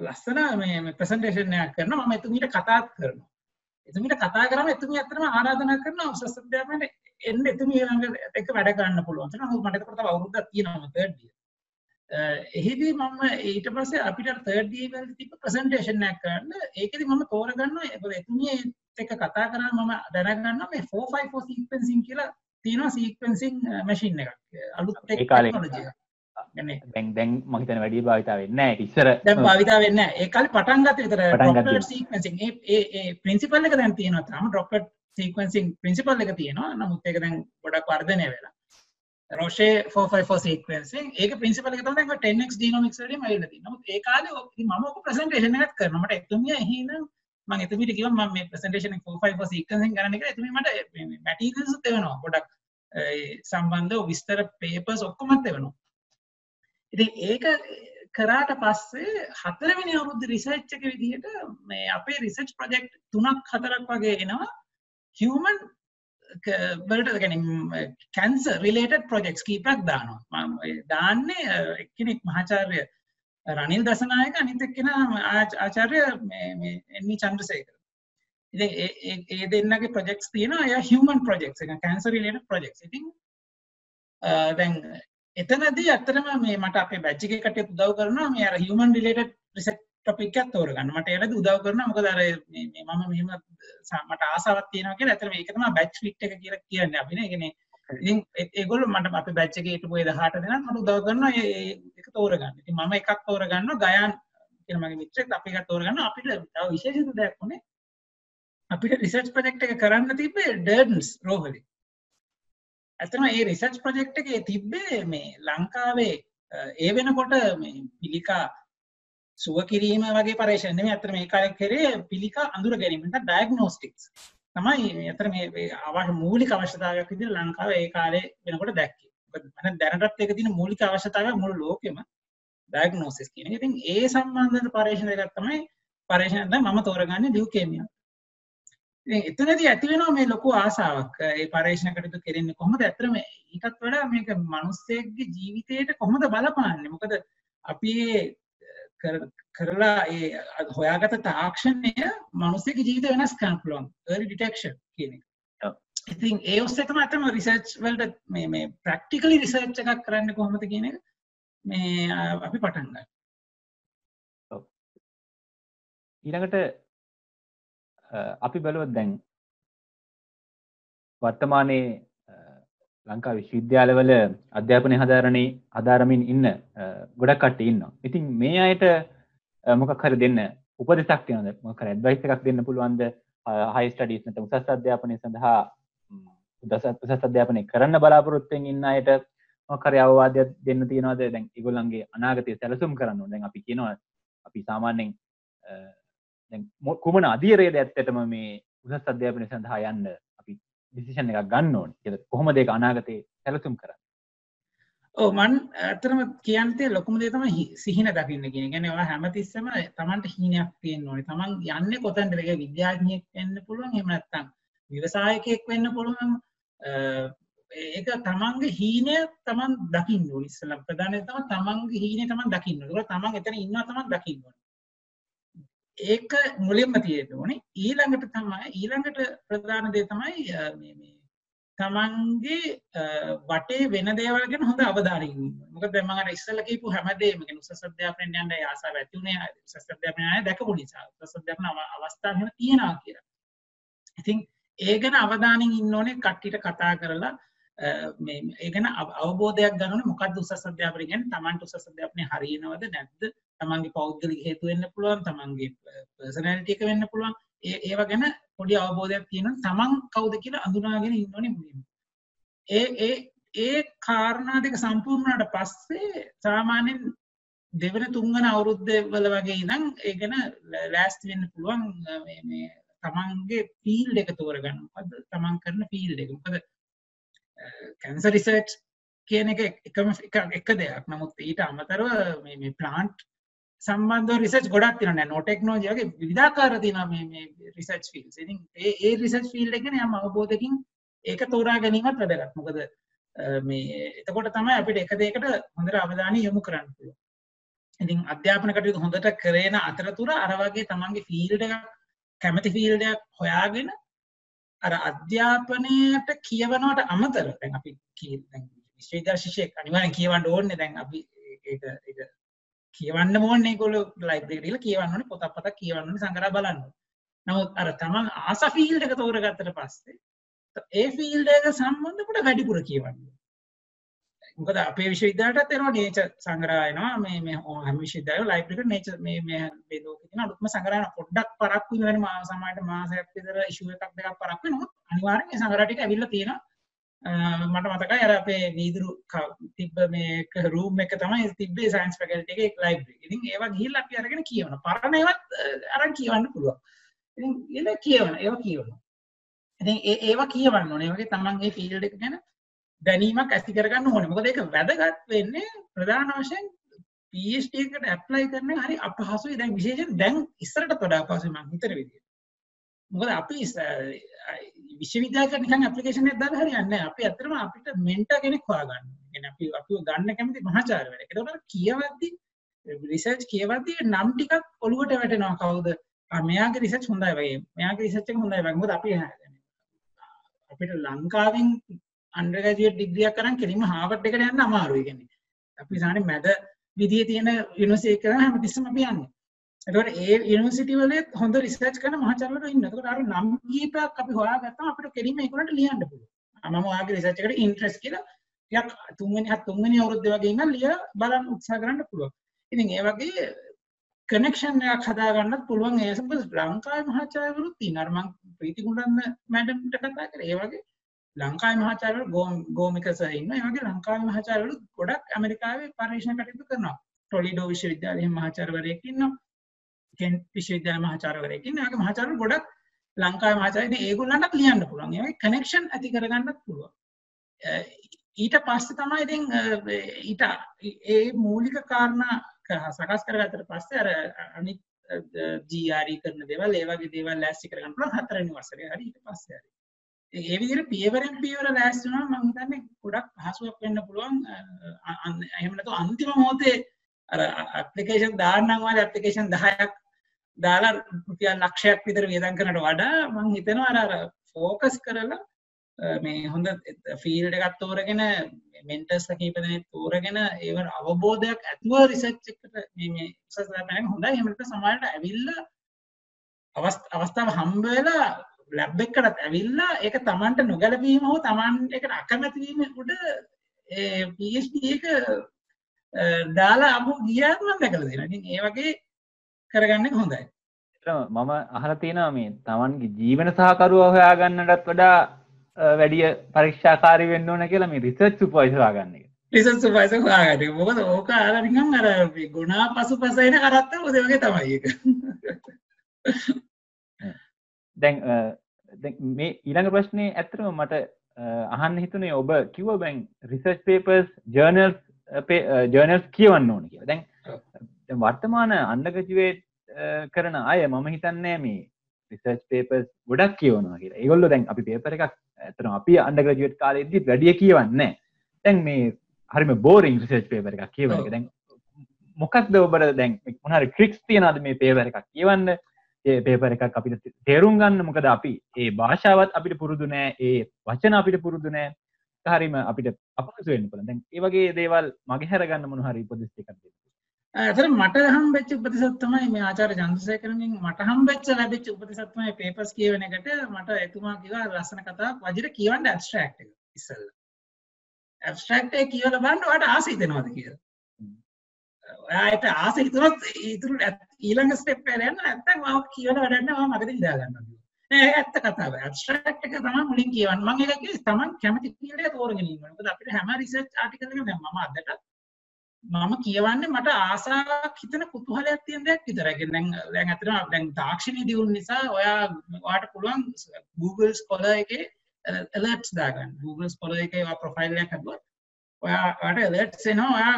B: ලස්සන මේ ප්‍රසන්ටේෂන් එකක් කරනවා මම එතුමියට කතාත් කරනවා. එතුමියට කතා කරාම එතුමිය ඇත්තටම ආරාධනා කරනවා උසස් අධ්‍යාපනයේ එන්න එතුමිය ළඟ එක්ක වැඩ ගන්න පුළුවන්. ඒක නමුත් මට එතකොට එහිදී මම ඊට පස්සේ අපිට third year වලදී තිබ්බ ප්‍රසන්ටේෂන් එකක් කරන්න ඒකෙදි මම තෝරගන්නවා එතුමිය එක කතා කරා මම දැනගන්නවා මේ 454 සීක්වෙන්සින් කියලා තියෙනවා සීක්වෙන්සින් මැෂින් එකක් අලුත් ටෙක්නොලොජි එකක්.
A: දැන් දැන් මම හිතන්නේ වැඩි භාවිතා වෙන්නේ නැහැ. ඉස්සර
B: දැන් භාවිතා වෙන්නේ නැහැ. ඒ කාලේ පටන් ගත්ත විතර ඩ්‍රොප්ලට් සීක්වෙන්සින් ඒ ඒ ඒ ප්‍රින්සිපල් එක දැන් තියෙනවා තාම ඩ්‍රොප්ලට් සීක්වෙන්සින් ප්‍රින්සිපල් එක තියෙනවා. නමුත් ඒක දැන් ගොඩක් වර්ධනය වෙලා. රෝෂේ 454 සීක්වෙන්සින් ඒක ප්‍රින්සිපල් එක තමයි දැන් 10x ජීනොමික්ස් වලින් ඇවිල්ලා තියෙනවා. නමුත් ඒ කාලේ මම ඔක ප්‍රසන්ටේෂන් එකක් කරනවා. මට එතුමිය එහෙනම් මම එතුමියට කිව්වා මම මේ ප්‍රසන්ටේෂන් එක 454 සීක්වෙන්සින් කරන්න කියලා එතුමිය මට මැටීරියල්ස් දෙනවා. ගොඩක් සම්බන්ධව විස්තර පේපර්ස් ඔක්කොමත් දෙනවා. ඉතින් ඒක කරාට පස්සේ හතරවෙනි අවුරුද්ද රිසර්ච් එක විදිහට මේ අපේ රිසර්ච් ප්‍රොජෙක්ට් තුනක් හතරක් වගේ එනවා human වලට කියන්නේ කැන්සර් රිලේටඩ් ප්‍රොජෙක්ට්ස් කීපයක් දානවා. මම දාන්නේ එක්කෙනෙක් මහාචාර්ය රනිල් දසනායක අනිත් එක්කෙනා ආචාර්ය මේ මේ එන්නි චන්ද්‍රසේකර. ඉතින් ඒ දෙන්නගේ ප්‍රොජෙක්ට්ස් තියෙනවා. එයා human projects එක කැන්සර් රිලේටඩ් ප්‍රොජෙක්ට්ස් ඉතින් දැන් එතනදී ඇත්තටම මේ මට අපේ බැච් එකේ කට්ටිය උදව් කරනවා. මේ අර human related research ටොපික් එකක් තෝරගන්න. මට ඒකට උදව් කරනවා. මොකද අර මේ මේ මම මෙහෙම සා- මට ආසාවක් තියෙනවා කියලා. ඇත්තටම ඒක තමයි බැච් ෆිට් එක කියලා කියන්නේ අපි නේ. ඒ කියන්නේ ඉතින් ඒ- ඒගොල්ලෝ මට අපේ බැච් එකේ හිටපු ඒ 18 දෙනා මට උදව් කරනවා ඒ ඒ එක තෝරගන්න. ඉතින් මම එකක් තෝරගන්නවා ගයාන් කියන මගේ මිත්‍රෙක් අපි එකක් තෝරගන්නවා. අපිට තව විශේෂිත දෙයක් උනේ. අපිට රිසර්ච් ප්‍රොජෙක්ට් එක කරන්න තිබ්බේ ඩර්න්ස් රෝහලේ. ඇත්තම ඒ රිසර්ච් ප්‍රොජෙක්ට් එකේ තිබ්බේ මේ ලංකාවේ අ, ඒ වෙනකොට මේ පිළිකා සුව කිරීම වගේ පර්යේෂණ නෙමෙයි අතර මේ කාලේ කරේ පිළිකා අඳුර ගැනීම නැත්නම් ඩයග්නොස්ටික්ස් තමයි අතර මේ මේ අවශ්‍ය මූලික අවශ්‍යතාවයක් විදිහට ලංකාවේ ඒ කාලේ වෙනකොට දැක්කේ. මොකද මම දැනටත් ඒක තියෙන මූලික අවශ්‍යතාවය මුළු ලෝකෙම ඩයග්නොසිස් කියන එක. ඉතින් ඒ සම්බන්ධ පර්යේෂණ දෙකක් තමයි පර්යේෂණ දැන් මම තෝරගන්නේ ලියුකේමියා. ඉතින් එතනදී ඇති වෙනවා මේ ලොකු ආසාවක් ඒ පර්යේෂණ කටයුතු කෙරෙන්නේ කොහොමද ඇත්තටම ඊටත් වඩා මේක මිනිස්සෙක්ගේ ජීවිතයට කොහොමද බලපාන්නේ මොකද අපි ඒ කර- කරලා ඒ හොයාගත තාක්ෂණය මිනිස්සෙක්ගේ ජීවිත වෙනස් early detection කියන. ඉතින් ඒ ඔස්සේ තමයි අතම රිසර්ච් වලට මේ ප්‍රැක්ටිකලි රිසර්ච් එකක් කරන්න කොහොමද කියන එක මේ අපි පටන් ගන්නවා.
A: ඊළඟට අපි බලුවොත් දැන් වර්තමානයේ ලංකා විශ්වවිද්‍යාලවල අධ්‍යාපනය හදාරණේ හදාරමින් ඉන්න අ, ගොඩක් කට්ටිය ඉන්නවා. ඉතින් මේ අයට අ, මොකක් හරි දෙන්න උපදෙසක් තියෙනවද? මොකක් හරි ඇඩ්වයිස් එකක් දෙන්න පුළුවන්ද? හයි ස්ටඩීස් නැත්නම් උසස් අධ්‍යාපනය සඳහා ම්, උසස් උසස් අධ්‍යාපනය කරන්න බලාපොරොත්තු වෙන ඉන්න අයට මොකක් හරි අවවාදයක් දෙන්න තියෙනවද? දැන් ඒගොල්ලන්ගේ අනාගතය සැලසුම් කරන්න ඕන. දැන් අපි කියනවා අපි සාමාන්‍යයෙන් අ, දැන් මො- කුමන අධීරයේද ඇත්තටම මේ උසස් අධ්‍යාපනය සඳහා යන්න අපි ඩිසිෂන් එකක් ගන්න ඕන කියලා කොහොමද ඒක අනාගතේ සැලසුම් කරන්නේ
B: ඔව් මන් ඇත්තටම කියන්තේ ලොකුම දේ තමයි හි- සිහින දකින්න කියන එක. කියන්නේ ඔයා හැමතිස්සෙම Tamanට හීනයක් තියෙන්න ඕනේ. Taman යන්නේ කොතනද? ඒක විද්‍යාඥයෙක් වෙන්න පුළුවන්. එහෙම නැත්නම් ව්‍යවසායකයෙක් වෙන්න පුළුවන්. අ, ඒක Tamanගේ හීනය Taman දකින්න ඕනේ. ඉස්සෙල්ලා ප්‍රධාන දේ තමයි Tamanගේ හීනය Taman දකින්න ඕනේ. ඒක Taman එතන ඉන්නවා Taman දකින්න ඕනේ. ඒක මුලින්ම තියෙන්න ඕනේ. ඊළඟට තමයි ඊළඟට ප්‍රධාන දේ තමයි අ, මේ මේ තමන්ගේ අ, වටේ වෙන දේවල් ගැන හොඳ අවධානයෙන් ඉන්න. මොකද දැන් මම අර ඉස්සෙල්ලා කියපු හැමදේම කියන උසස් අධ්‍යාපනයෙන් යන්න ඒ ආසාව ඇති උනේ උසස් අධ්‍යාපනය ආයේ දැකපු නිසා. උසස් අධ්‍යාපන අව- අවස්ථා එහෙම තියෙනවා කියලා. ඉතින් ඒ ගැන අවධානයෙන් ඉන්න ඕනේ කට්ටියට කතා කරලා අ, මේ ඒ ගැන අව- අවබෝධයක් ගන්න ඕනේ මොකද්ද උසස් අධ්‍යාපනය කියන්නේ තමන්ට උසස් අධ්‍යාපනය හරියනවද නැද්ද? තමන්ගේ පෞද්ගලික හේතු වෙන්න පුළුවන්, තමන්ගේ පර්සනැලිටි එක වෙන්න පුළුවන්. ඒ ඒව ගැන පොඩි අවබෝධයක් තියෙනවා තමන් කවුද කියලා අඳුනාගෙන ඉන්න ඕනේ මුලින්ම. ඒ ඒ ඒ කාරණා දෙක සම්පූර්ණ වුණාට පස්සේ සාමාන්‍යයෙන් දෙවන තුන්වන අවුරුද්ද වල වගේ ඉඳන් ඒ ගැන ලෑ- ලෑස්ති වෙන්න පුළුවන් අ, මේ මේ තමන්ගේ ෆීල්ඩ් එක තෝරගන්න. මොකද්ද තමන් කරන ෆීල්ඩ් එක. මොකද කැන්සර් රිසර්ච් කියන එක එකම එක- එක දෙයක්. නමුත් ඊට අමතරව මේ මේ ප්ලාන්ට් සම්බන්ධ රිසර්ච් ගොඩක් තියෙනවා නෝ ටෙක්නෝලොජි වගේ විවිධාකාර තියෙනවා මේ මේ රිසර්ච් ෆීල්ඩ්ස්. ඉතින් ඒ ඒ රිසර්ච් ෆීල්ඩ් එක ගැන යම් අවබෝධයකින් ඒක තෝරා ගැනීමත් වැදගත්. මොකද අ, මේ එතකොට තමයි අපිට එක දෙයකට හොඳට අවධානය යොමු කරන්න පුළුවන්. ඉතින් අධ්‍යාපන කටයුතු හොඳට කරේන අතරතුර අර වගේ තමන්ගේ ෆීල්ඩ් එකක් කැමති ෆීල්ඩ් එකක් හොයාගෙන අර අධ්‍යාපනයට කියවනවට අමතර දැන් අපි කී- දැන් විශ්වවිද්‍යාල ශිෂ්‍යයෙක් අනිවාර්යෙන් කියවන්න ඕනේ දැන් අපි ඒක ඒක කියවන්න ඕනේ ඒගොල්ලෝ ලයිබ්‍රරි ගිහලා කියවන්න ඕනේ පොතක් පතක් කියවන්න ඕනේ සංග්‍රහ බලන්න ඕනේ. නමුත් අර තමන් ආස ෆීල්ඩ් එක තෝරගත්තට පස්සේ ඒ ෆීල්ඩ් එක සම්බන්ධ කොට වැඩිපුර කියවන්න ඕනේ. මොකද අපේ විශ්වවිද්‍යාලයටත් එනවා නේචර් සංග්‍රහ එනවා මේ මේ ඕ- හැම විශ්වවිද්‍යාලෙම ලයිබ්‍රරි එකට නේචර් මේ මේ මේ ලෝකේ තියෙන අලුත්ම සංග්‍රහ එනවා. පොඩ්ඩක් පරක්කු වෙනවනේ මා සමාජයට මාසයක් විතර ඉෂුව එකක් දෙකක් පරක්කු වෙනොත් අනිවාර්යෙන් ඒ සංග්‍රහ ටික ඇවිල්ලා තියෙනවා. අ, මට මතකයි අර අපේ වීදුරු ක- තිබ්බ මේ රූම් එක තමයි තිබ්බේ සයන්ස් ෆැකල්ටි එකේ ලයිබ්‍රරි. ඉතින් ඒවා ගිහිල්ලා අපි අරගෙන කියවනවා. පරණ ඒවත් අ, අරන් කියවන්න පුළුවන්. ඉතින් ඒල කියවන ඒවා කියවනවා. ඉතින් ඒ ඒවා කියවන්න ඕනේ. ඒ වගේ තමන් ඒ ෆීල්ඩ් එක ගැන දැනීමක් ඇති කරගන්න ඕනේ. මොකද ඒක වැදගත් වෙන්නේ ප්‍රධාන වශයෙන් PhD එකට ඇප්ලයි කරන එක හරි අපහසුයි. දැන් විශේෂයෙන් දැන් ඉස්සරට වඩා අපහසුයි මම හිතන විදිහට. මොකද අපි ඉස්ස- විශ්වවිද්‍යාලයකට නිකන් ඇප්ලිකේෂන් එකක් දාලා හරියන්නේ නැහැ. අපි ඇත්තටම අපිට මෙන්ටර් කෙනෙක් හොයාගන්න ඕනේ. කියන්නේ අපි අපිව ගන්න කැමති මහාචාර්යවරයෙක්. ඒකට කියවද්දි රිසර්ච් කියවද්දි නම් ටිකක් ඔලුවට වැටෙනවා කවුද? ආ මෙයාගේ රිසර්ච් හොඳයි වගේ. මෙයාගේ රිසර්ච් එක හොඳයි වගේ. මොකද අපි අපිට ලංකාවෙන් අන්ඩර්ග්‍රැජුවේට් ඩිග්‍රියක් කරන් කෙලින්ම හාවර්ඩ් එකට යන්න අමාරුයි කියන්නේ. අපි සාමාන්‍යයෙන් මැද විදියේ තියෙන යුනිවර්සිටි එක කරා හැමතිස්සෙම අපි යන්නේ. එතකොට ඒ යුනිවර්සිටි වලේ හොඳ රිසර්ච් කරන මහාචාර්යවරු ඉන්නවා. එතකොට අර නම් කීපයක් අපි හොයාගත්තාම අපිට කෙලින්ම ඒගොල්ලන්ට ලියන්න පුළුවන්. මම ඔයාගේ රිසර්ච් එකට ඉන්ට්‍රස්ට් කියලා ටිකක් තුන්වෙනි හත් තුන්වෙනි අවුරුද්දේ වගේ ඉඳන් ලිය බලන්න උත්සාහ කරන්න පුළුවන්. ඉතින් ඒ වගේ කනෙක්ෂන් එකක් හදාගන්නත් පුළුවන් ඒ සම්බන්ධ ලංකාවේ මහාචාර්යවරුත් ඉන්නවා. අර මම ප්‍රීති ගුණරත්න මැඩම්ට කතා කරේ. ඒ වගේ ලංකාවේ මහාචාර්යවරු ගෝමික සර් ඉන්නවා. ඒ වගේ ලංකාවේ මහාචාර්යවරු ගොඩක් ඇමරිකාවේ පරීක්ෂණ කටයුතු කරනවා. ටොලිඩෝ විශ්වවිද්‍යාලයේ මහාචාර්යවරයෙක් ඉන්නවා. කෙන්ට් විශ්වවිද්‍යාල මහාචාර්යවරයෙක් ඉන්නවා. ඒ වගේ මහාචාර්යවරු ගොඩක් ලංකාවේ මහාචාර්ය ඉතින් ඒගොල්ලන්ටත් ලියන්න පුළුවන්. ඒ වගේ කනෙක්ෂන් ඇති කරගන්නත් පුළුවන්. ඊට පස්සේ තමයි ඉතින් ඊට ඒ මූලික කාරණා සකස් කරගත්තට පස්සේ අර අනිත් GRE කරන දේවල් ඒ වගේ දේවල් ලෑස්ති කරගන්න පුළුවන් හතරවෙනි වසරේ හරි ඊට පස්සේ හරි. ඒ විදිහට පියවරෙන් පියවර ලෑස්ති වුණාම මම හිතන්නේ ගොඩක් පහසුවක් වෙන්න පුළුවන්. එහෙම නැත්නම් අන්තිම මොහොතේ අර ඇප්ලිකේෂන් දාන්නම් වගේ ඇප්ලිකේෂන් 10ක් දාලා රුපියල් ලක්ෂයක් විතර වියදම් කරනට වඩා මම හිතනවා අර අර ෆෝකස් කරලා මේ හොඳ ෆීල්ඩ් එකක් තෝරගෙන මෙන්ටර්ස් කීප දෙනෙක් තෝරගෙන ඒව අවබෝධයක් ඇතුව රිසර්ච් එකට මේ මේ උසස් ගන්න හොඳයි. එහෙම නැත්නම් සමහරවිට ඇවිල්ලා අවස්ථාව හම්බ වෙලා ලැබ් එකකටත් ඇවිල්ලා ඒක Tamanට නොගැලපීම හෝ Taman එකට අකමැති වීම උඩ PhD එක දාලා අමු ගියාත් මම දැකලා තියෙනවා. ඉතින් ඒ වගේ කරගන්න හොඳයි.
A: මම අහලා තියෙනවා මේ Tamanගේ ජීවන සහකරුවා හොයාගන්නටත් වඩා වැඩිය පරීක්ෂාකාරී වෙන්න ඕන කියලා මේ රිසර්ච් සුපර්වයිසර් හොයාගන්න එක.
B: රිසර්ච් සුපර්වයිසර් හොයාගන්න එක. මොකද ඕක අර නිකන් අර ගුණා පසුපස එන කරත්ත ඔය වගේ තමයි ඒක.
A: දැන් මේ ඊළඟ ප්‍රශ්නේ ඇත්තටම මට අහන්න හිතුනේ ඔබ කිව්ව බැං රිසර්ච් පේපර්ස් ජර්නල්ස් ජර්නල්ස් කියවන්න ඕන කියලා. දැන් වර්තමාන අන්ඩගජුවේට් කරන අය මම හිතන්නේ මේ රිසර්ච් පේපර්ස් ගොඩක් කියවනවා කියලා. ඒගොල්ලෝ දැන් අපි පේපර් එකක් ඇත්තටම අපි අන්ඩග්‍රැජුවේට් කාලේදී වැඩිය කියවන්නේ දැන් මේ හරිම බෝරිං රිසර්ච් පේපර් එකක් කියවන. දැන් මොකක්ද ඔබට දැන් මොනවාරි ට්‍රික්ස් තියනවද මේ පේපර් එකක් කියවන්න? ඒ පේපර් එකක් අපිට තේරුම් ගන්න මොකද අපි ඒ භාෂාවත් අපිට පුරුදු නෑ ඒ වචන අපිට පුරුදු නෑ හරිම අපිට අපහසු වෙන්න පුළුවන්. දැන් ඒ වගේ දේවල් මගේ හැරගන්න මොන හරි උපදෙස් ටිකක් දෙන්න.
B: ඇතර මට හම්බෙච්ච උපදෙසක් තමයි මේ ආචාර්ය චන්ද්‍රසේකරගෙන් මට හම්බෙච්ච ලැබිච්ච උපදෙසක් තමයි පේපර්ස් කියවන එකට මට එතුමා කිව්වා ලස්සන කතාවක් වජිර කියවන්න ඇබ්ස්ට්‍රැක්ට් එක ඉස්සෙල්ලා. ඇබ්ස්ට්‍රැක්ට් එක කියවලා බලන්න ඔයාලට ආසයි දෙනවද කියලා. ඔයාට ආසයි හිතුනොත් ඊතුරු ඊළඟ ස්ටෙප් එකට යන්න නැත්නම් මම කියවන වැඩක් නෑ මම මගදී ඉඳා ගන්නවා. නෑ ඇත්ත කතාව. ඇබ්ස්ට්‍රැක්ට් එක තමයි මුලින් කියවන්න. මම ඒක කිව්වේ තමන් කැමති ෆීල්ඩ් එක තෝරගෙන ඉන්න. මොකද අපිට හැම රිසර්ච් ආටිකල් එකම දැන් මම අදටත් මම කියවන්නේ මට ආසාවක් හිතන කුතුහලයක් තියෙන දෙයක් විතරයි. දැන් දැන් අතන දැන් තාක්ෂණය දියුණු නිසා ඔයා ඔයාට පුළුවන් Google Scholar එකේ alerts දාගන්න. Google Scholar එකේ ඔයා ප්‍රොෆයිල් එකක් හදුවොත් ඔයා ඔයාට alerts එනවා. ඔයා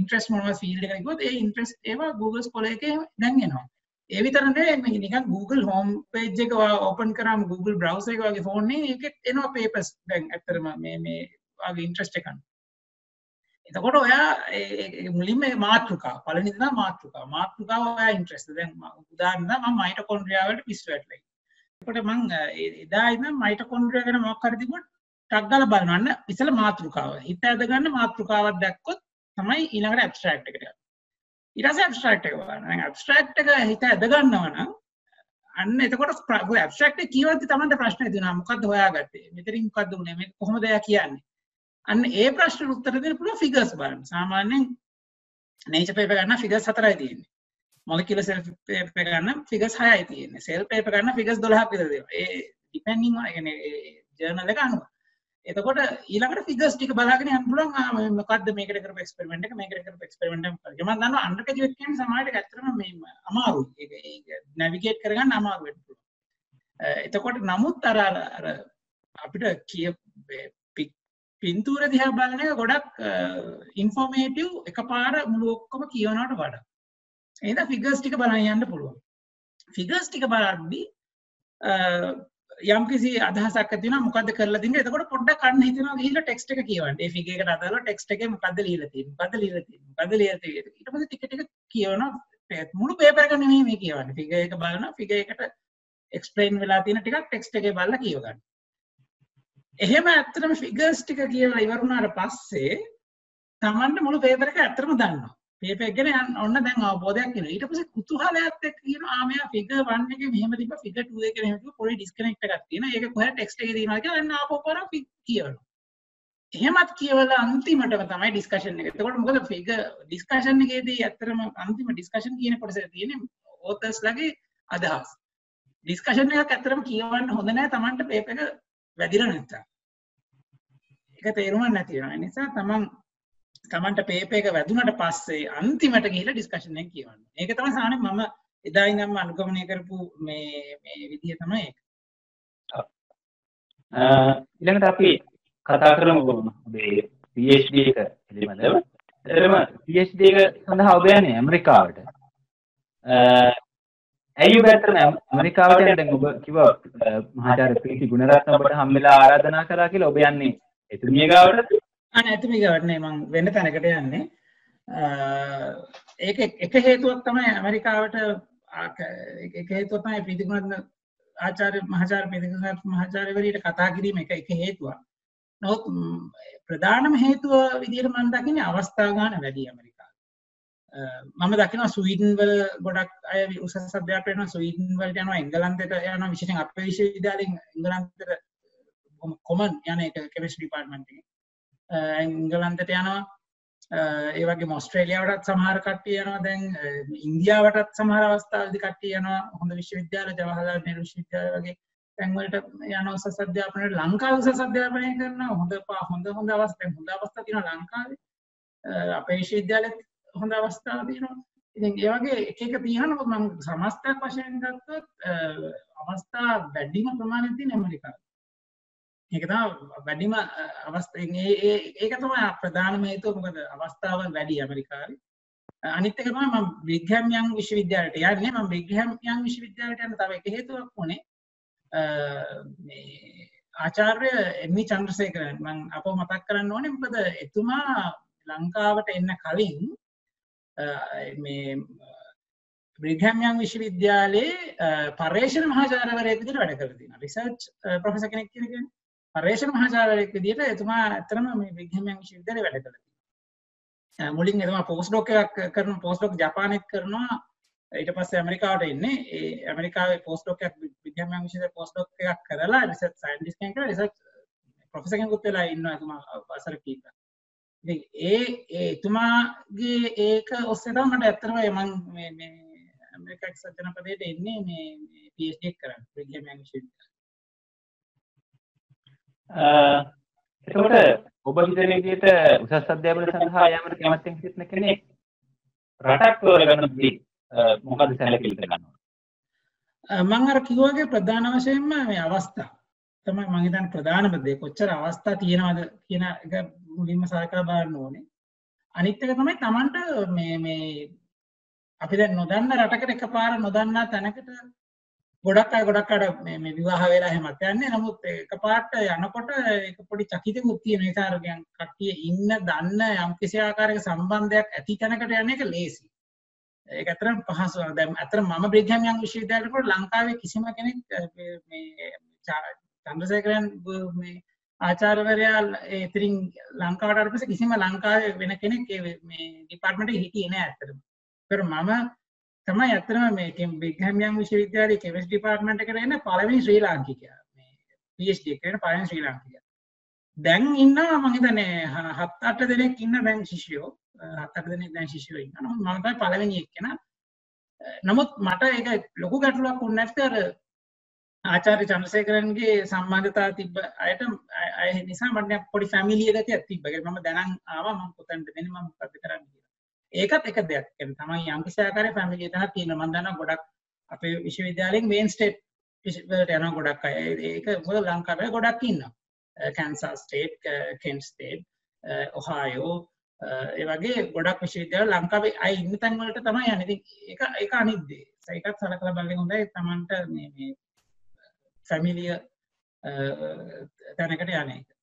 B: interest මොනවද field එකට ගියොත් ඒ interest ඒවා Google Scholar එකේ දැන් එනවා. ඒ විතර නෙවෙයි නිකන් Google home page එක ඔයා open කරාම Google browser එක වගේ ෆෝන් එකේ ඒකෙත් එනවා papers දැන් ඇත්තටම මේ මේ වගේ interest එකක්. එතකොට ඔයා මුලින්ම මාතෘකා පළවෙනි දා මාතෘකා මාතෘකාව ඔයා ඉන්ට්‍රස්ට් දැන් උදාහරණ මම මයිටොකොන්ඩ්‍රියා වලට පිස්සු වැටලා එතකොට මම එදා ඉඳන් මයිටොකොන්ඩ්‍රියා ගැන මොකක් හරි තිබුණ ටක් ගාලා බලනවන්න. ඉතල මාතෘකාව. හිත ඇද ගන්න මාතෘකාවක් දැක්කොත් තමයි ඊළඟට ඇබස්ට්‍රක්් එකට ඉරස ඇබස්ට්‍රක්් එක බලන්න. ඇබස්ට්‍රක්් එක හිත ඇදගන්නවා නම් අන්න එතකොට ප්‍රග ඇබස්ට්‍රක්් කියවද්දි තමන්ට ප්‍රශ්න තියෙනවා මොකද්ද හොයාගත්තේ? මෙතනින් මොකද්ද උනේ මේ කොහොමද එයා කියන්නේ? අන්න ඒ ප්‍රශ්න උත්තර දෙන්න පුළුවන් ෆිගර්ස් බලන්න. සාමාන්‍යයෙන් නේචර් පේපර් ගන්න ෆිගර්ස් හතරයි තියෙන්නේ. මොලකිල සෙල් පේපර් ගන්න ෆිගර්ස් හයයි තියෙන්නේ. සෙල් පේපර් ගන්න ෆිගර්ස් 12ක් විතර දෙනවා ඒ ඩිපෙන්ඩින් ඔන් ඒ කියන්නේ ජර්නල් එක අනුව. එතකොට ඊළඟට ෆිගර්ස් ටික බලාගෙන යන්න පුළුවන් මොකද්ද මේකට කරපු එක්ස්පෙරිමන්ට් එක මේකට කරපු එක්ස්පෙරිමන්ට් එක මොකක්ද. මම දන්නවා අන්ඩර් ග්‍රැජුවේට් කියන්නේ සමහරවිට ඇත්තටම මේ අමාරුයි. ඒක නැවිගේට් කරගන්න අමාරු වෙන්න පුළුවන්. එතකොට නමුත් අර අර අපිට කිය පින්තූර දිහා බලන එක ගොඩක් ඉන්ෆෝමේටිව් එකපාර මුළු ඔක්කොම කියවනවට වඩා. එහෙනම් ෆිගර්ස් ටික බලන්න යන්න පුළුවන්. ෆිගර්ස් ටික බලද්දී යම් කිසි අදහසක් ඇති වෙනවා මොකද්ද කරලා තින්නේ එතකොට පොඩ්ඩක් කන්න හිතෙනවා ගිහිල්ලා ටෙක්ස්ට් එක කියවන්න. ඒ ෆිගර් එකට අදාළව ටෙක්ස්ට් එකේ මොකද්ද ලියලා තියෙන්නේ? මොකද්ද ලියලා තියෙන්නේ? මොකද්ද ලියලා තියෙන්නේ? ඊට පස්සේ ටික ටික කියවනවා මුළු පේපර් එක නෙමෙයි මේ කියවන්නේ. ෆිගර් එක බලනවා ෆිගර් එකට එක්ස්ප්ලেইন වෙලා තියෙන ටිකක් ටෙක්ස්ට් එකේ බලලා කියව ගන්න. එහෙම ඇත්තටම ෆිගර්ස් ටික කියලා ඉවර වුණාට පස්සේ Tamanne මුළු පේපර් එක ඇත්තටම දන්නවා. පේපගෙන ඔන්න දැන් අවබෝධයක් කියන ඊට පස්සේ කුතුහලයක් එක්ක කියන ආමයා ෆිගර් 1 එකේ මෙහෙම තිබ්බ ෆිගර් 2 එකේ මෙහෙම තිබ්බ පොඩි ඩිස්කනෙක්ට් එකක් තියෙනවා. ඒක කොහෙද ටෙක්ස්ට් එකේ තියෙනවා කියලා අන්න ආපහු පාරක් කියවනවා. එහෙමත් කියවලා අන්තිමටම තමයි ඩිස්කෂන් එක. එතකොට මොකද ෆිගර් ඩිස්කෂන් එකේදී ඇත්තටම අන්තිම ඩිස්කෂන් කියන කොටසේ තියෙන්නේ ඕතර්ස් ලගේ අදහස්. ඩිස්කෂන් එකක් ඇත්තටම කියවන්න හොඳ නැහැ Tamanට පේපර් එක වැදිලා නැත්තම්. ඒක තේරුමක් නැති වෙනවා. ඒ නිසා තමන් තමන්ට පේප එක වැදුනට පස්සේ අන්තිමට ගිහිලා ඩිස්කෂන් එක කියවන්න. ඒක තමයි සාමාන්‍යයෙන් මම එදා ඉඳන්ම අනුගමනය කරපු මේ මේ විදිය තමයි ඒක.
A: ඊළඟට අපි කතා කරමු ඔබේ PhD එක පිළිබඳව. එතරම් PhD එක සඳහා ඔබ යන්නේ ඇමරිකාවට. ඇයි ඔබ ඇත්තටම ඇමරිකාවට යන්නේ දැන් ඔබ කිව්වා මහාචාර්ය ප්‍රීති ගුණරත්න ඔබට හම්බෙලා ආරාධනා කරා කියලා ඔබ යන්නේ එතුමිය ගාවට
B: අන ඇතුමි ගවටනේ මං වෙන්න තැනකට යන්නේ. ඒක එක හේතුවක් තමයි ඇමරිකාවට එක හේතුව තමයි ප්‍රීතිගුණ ආචාර්ය මහාචාර්ය ප්‍රීතිගුණ මහාචාර්යවරීට කතා කිරීම එක එක හේතුවක්. නොත් ප්‍රධානම හේතුව විදිහට මම දකින්නේ අවස්ථා ගන්න වැඩි ඇමරිකාව. මම දකිනවා ස්වීඩන් වල ගොඩක් අය උසස් අධ්‍යාපනය කරනවා ස්වීඩන් වලට යනවා එංගලන්තයට යනවා විශේෂයෙන් අපේ විශ්වවිද්‍යාලයෙන් එංගලන්තයට කොමන් යන එක කෙමිස්ට්‍රි ඩිපාර්ට්මන්ට් එකේ එංගලන්තයට යනවා. ඒ වගේ ඔස්ට්‍රේලියාවටත් සමහර කට්ටිය යනවා. දැන් ඉන්දියාවටත් සමහර අවස්ථාවලදී කට්ටිය යනවා. හොඳ විශ්වවිද්‍යාල ජවහර්ලාල් නෙහ්රු විශ්වවිද්‍යාල වගේ තැන්වලට යන උසස් අධ්‍යාපනයට ලංකාව උසස් අධ්‍යාපනය කරන හොඳ හොඳ හොඳ අවස්ථා හොඳ අවස්ථා තියෙනවා ලංකාවේ. අපේ විශ්වවිද්‍යාලෙත් හොඳ අවස්ථාව තියෙනවා. ඉතින් ඒ වගේ එක එක තියෙනවා මම සමස්තයක් වශයෙන් ගත්තොත් අවස්ථා වැඩිම ප්‍රමාණයක් තියෙන ඇමරිකාවේ. ඒක තමයි වැඩිම අවස්ථාවෙන් ඒ ඒක තමයි ප්‍රධානම හේතුව. මොකද අවස්ථාව වැඩි ඇමරිකාවේ. අනිත් එක තමයි මම බ්‍රිග්හැම් යන් විශ්වවිද්‍යාලයට යන්නේ. මම බ්‍රිග්හැම් යන් විශ්වවිද්‍යාලයට යන්න තව එක හේතුවක් වුණේ මේ ආචාර්ය එම්මි e. චන්ද්‍රසේකරන්. මම අපව මතක් කරන්න ඕනේ. මොකද එතුමා ලංකාවට එන්න කලින් මේ බ්‍රිග්හැම් යන් විශ්වවිද්‍යාලයේ පර්යේෂණ මහාචාර්යවරයෙක් විදිහට වැඩ කරලා තියෙනවා. රිසර්ච් ප්‍රොෆෙසර් කෙනෙක් කියන්නේ. පර්යේෂණ මහාචාර්යවරයෙක් විදිහට එතුමා ඇත්තටම මේ බ්‍රිග්හැම් යන් විශ්වවිද්‍යාලයේ වැඩ කරලා තියෙනවා මුලින් එතුමා පෝස්ට් ඩොක් එකක් කරන පෝස්ට් ඩොක් ජපානෙත් කරනවා. ඊට පස්සේ ඇමරිකාවට එන්නේ. ඒ ඇමරිකාවේ පෝස්ට් ඩොක් එකක් බ්‍රිග්හැම් යන් විශ්වවිද්‍යාලයේ පෝස්ට් ඩොක් එකක් කරලා රිසර්ච් සයන්ටිස්ට් කෙනෙක් කරලා රිසර්ච් ප්‍රොෆෙසර් කෙනෙකුත් වෙලා ඉන්නවා එතුමා වසර කීපයක්. ඉතින් ඒ ඒ එතුමාගේ ඒක ඔස්සේ තමයි මට ඇත්තටම මම මේ මේ ඇමරිකා එක්සත් ජනපදයට එන්නේ මේ PhD එක කරන්න බ්‍රිග්හැම් යන් විශ්වවිද්‍යාලය
A: එතකොට ඔබ හිතන විදිහට උසස් අධ්‍යාපනය සඳහා යාමට කැමැත්තෙන් සිටින කෙනෙක් රටක් තෝරගන්නදී මොකද සැලකිලි කරනවා
B: මම අර කිව්වාගේ ප්‍රධාන වශයෙන්ම මේ අවස්ථා. තමයි මම හිතන්නේ ප්‍රධානම දේ. කොච්චර අවස්ථා තියෙනවද කියන එක මුලින්ම සලකලා බලන්න ඕනේ. අනිත් එක තමයි Tamanට මේ මේ අපි දැන් නොදන්න රටකට එකපාර නොදන්නා තැනකට ගොඩක් අය ගොඩක් අඩ මේ විවාහ වෙලා එහෙමත් යන්නේ නමුත් එකපාරට යනකොට ඒක පොඩි චකිතකුත් තියෙන නිසා අර කියන්නේ කට්ටිය ඉන්න දන්න යම් කිසි ආකාරයක සම්බන්ධයක් ඇති තැනකට යන එක ලේසි. ඒක ඇත්තටම පහසු. දැන් ඇත්තට මම බ්‍රිග්හෑම් යන් විශ්වවිද්‍යාලයට කොට ලංකාවේ කිසිම කෙනෙක් මේ චන්ද්‍රසේකරයන් මේ ආචාර්යවරයා ඉතින් ලංකාවට ආවට පස්සේ කිසිම ලංකාවේ වෙන කෙනෙක් මේ ඩිපාර්ට්මන්ට් එකේ හිටියේ නෑ ඇත්තටම. ඒතර මම තමයි ඇත්තම මේ බිග්හැම්යන් විශ්වවිද්‍යාලය කෙමස් ඩිපාර්ට්මන්ට් එකට එන පළවෙනි ශ්‍රී ලාංකිකයා. මේ PhD එක කරන පළවෙනි ශ්‍රී ලාංකිකයා. දැන් ඉන්නවා මම හිතන්නේ හත් අට දෙනෙක් ඉන්න දැන් ශිෂ්‍යයෝ. හත් අට දෙනෙක් දැන් ශිෂ්‍යයෝ ඉන්නවා. නමුත් මම තමයි පළවෙනි එක්කෙනා. නමුත් මට ඒක ලොකු ගැටලුවක් වුණ නැත්නම් අර ආචාර්ය චන්ද්‍රසේකරන්ගේ සම්බන්ධතාව තිබ්බ අයට අය නිසා මට පොඩි ෆැමිලිය ගතියක් තිබ්බ. ඒක මම දැනන් ආවා. මම කොතනද දෙන්නේ මම මොකද කරන්නේ කියලා. ඒකත් එක දෙයක්. තමයි යම්කිසි ආකාරයේ ෆැමිලි එකක් තියෙනවා. මම දන්නවා ගොඩක් අපේ විශ්වවිද්‍යාලයෙන් මේන් ස්ටේට් වලට යනවා ගොඩක් අය. ඒක මොකද ලංකාවේ ගොඩක් ඉන්නවා. Kansas State Kent State Ohio ඒ වගේ ගොඩක් විශ්වවිද්‍යාල ලංකාවේ අය ඉන්න තැන් වලට තමයි යන්නේ. ඉතින් ඒක ඒක අනිත් දේ. ඒකත් සලකලා බලන්න හොඳයි. Tamanට මේ මේ ෆැමිලිය තැනකට යන එක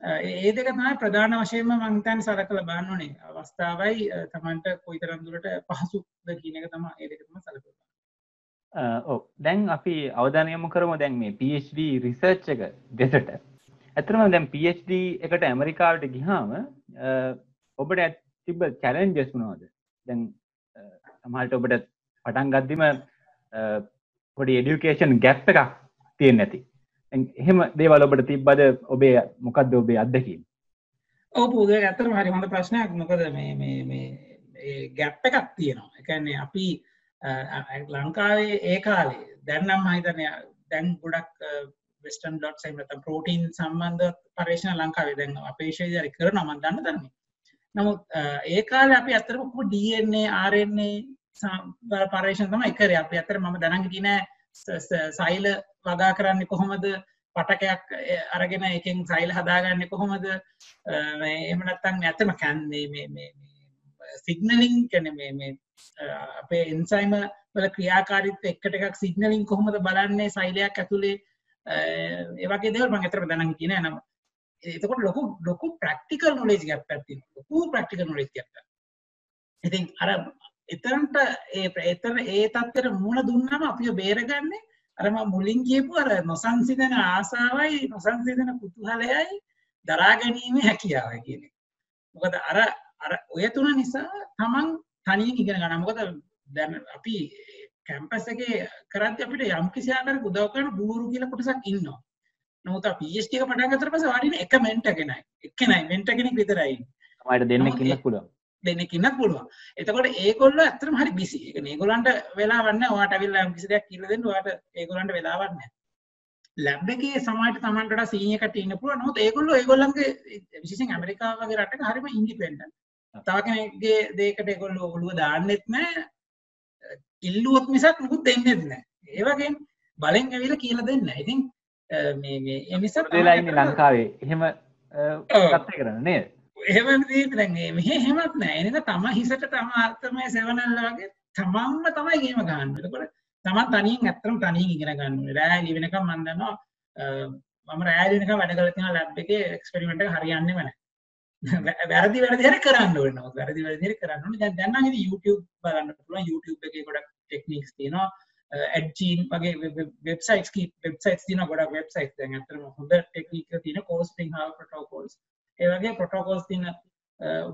B: ඒ දෙක තමයි ප්‍රධාන වශයෙන්ම මං හිතන්නේ සලකලා බලන්න ඕනේ. අවස්ථාවයි තමන්ට කොයිතරම් දුරට පහසුද කියන එක තමයි ඒ දෙක තමයි සලකලා
A: ඔව්. දැන් අපි අවධානය යොමු කරමු දැන් මේ PhD රිසර්ච් එක දෙසට. ඇත්තටම දැන් PhD එකට ඇමරිකාවට ගියාම ඔබට තිබ්බ චැලෙන්ජස් මොනවද? දැන් සමහට ඔබට පටන් ගද්දිම පොඩි එඩියුකේෂන් ගැප් එකක් තියෙන් නැති එහෙම දේවල් ඔබට තිබ්බද? ඔබේ මොකක්ද ඔබේ අත්දකීම?
B: ඕපුද ඇතරම හරි හොඳ ප්‍රශ්නයක්. මොකද මේ ගැප් එකක් තියෙනවා. එකන්නේ අපි ලංකාවේ ඒ කාලේ දැන්නම් හිතනය දැන් ගොඩක් වෙස්ටන් ලොට් සයිමත ප්‍රෝටීන් සම්බන්ධ පර්ේෂණ ලංකාවේ දැන් අපේශේදරි කර නමන් දන්න දන්නේ. නමුත් ඒ කාල අපි අතරමකු ඩන්නේ ආරන්නේ පර්ේෂන් තම එකර අපි අතර ම දැනගටින සයිල වගා කරන්න කොහොමද? පටකයක් අරගෙන එකෙන් සයිල් හදාගන්න කොහොමද? එමනත්තන් ඇතම කැන්නේ සිගනලින් කැන අපේ එන්සයිම වල ක්‍රියාකාරිත් එක්කට එකක් සිගනලින් කොහොමද බලන්නේ? සයිලයක් ඇතුළේ ඒවගේ දෙවල් මං ඇතර දැනග කියන නම එතකොට ලොකු ලොකු ප්‍රක්ටිකල් නොලේජ් ගැප් ඇති ලොකු ප්‍රක්ටිකල් නොලේජ් ගැප් ඉතින් අර එතරන්ට ඒ එතර ඒ තත්තර මුණ දුන්නම අපිය බේරගන්නේ අරම මුලින් කියපු අර නොසංසිදන ආසාවයි නොසංසිදන කුතුහලයයි දරා ගැනීම හැකියාව කියන මොකද අර අර ඔය තුන නිසා තමන් තනියෙන් ඉගෙන ගන්න මොකද දැන් අපි කැම්පස් එකේ කරද්දි අපිට යම් කිසි ආකාරයක උදව් කරන ගුරු කියලා කොටසක් ඉන්නවා. නමුත් අපි PhD එක පටන් ගත්තට පස්සේ වඩින එක මෙන්ටර් කෙනයි. එක්කෙනයි මෙන්ටර් කෙනෙක් විතරයි.
A: තමයි දෙන්නෙක් ඉන්නත් පුළුවන්.
B: දෙන්නෙක් ඉන්නත් පුළුවන්. එතකොට ඒගොල්ලෝ ඇත්තටම හරි බිසි. ඒ කියන්නේ ඒගොල්ලන්ට වෙලාවක් නැහැ. ඔයාට අවිල්ලා යම් කිසි දෙයක් කියලා දෙන්න ඔයාට ඒගොල්ලන්ට වෙලාවක් නැහැ. ලැබ් එකේ සමහරට Tamanට වඩා සීනියර් කට්ටිය ඉන්න පුළුවන්. නමුත් ඒගොල්ලෝ ඒගොල්ලන්ගේ විශේෂයෙන් ඇමරිකාව වගේ රටක හරිම ඉන්ඩිපෙන්ඩන්ට්. තව කෙනෙක්ගේ දෙයකට ඒගොල්ලෝ ඔළුව දාන්නෙත් නැහැ. ඉල්ලුවොත් මිසක් මුකුත් දෙන්නෙත් නැහැ. ඒ වගේ බලෙන් ඇවිල්ලා කියලා දෙන්න. ඉතින්
A: ඉන්නේ ලංකාවේ. එහෙම කතා කරන්න?
B: එහෙම දැන් මෙහෙ එහෙමත් නැහැ. එනක තම හිසට තම අර්ථමය සෙවනල්ල වගේ තමන්ම තමයි ගේම ගන්න. එතකොට තමන් තනියෙන් ඇත්තටම තනියෙන් ඉගෙන ගන්න ඕනේ. රෑ එළි වෙනකම් මම දන්නවා මම රෑ එළි වෙනකම් වැඩ කරලා තියෙන ලැබ් එකේ එක්ස්පෙරිමන්ට් එක හරියන්නේම නැහැ. වැරදි වැරදි හරි කරන්න ඕන වැරදි වැරදි හරි කරන්න ඕන දැන් දැන් නම් ඉතින් YouTube බලන්න පුළුවන් YouTube එකේ ගොඩක් ටෙක්නික්ස් තියෙනවා ඇඩ්ජීන් වගේ වෙබ්සයිට්ස් කී වෙබ්සයිට්ස් තියෙනවා ගොඩක් වෙබ්සයිට්ස් දැන් අතරම හොඳ ටෙක්නික් එක තියෙන කෝස්ටිං හා ප්‍රොටෝකෝල්ස් ඒ වගේ ප්‍රොටෝකෝල්ස් තියෙන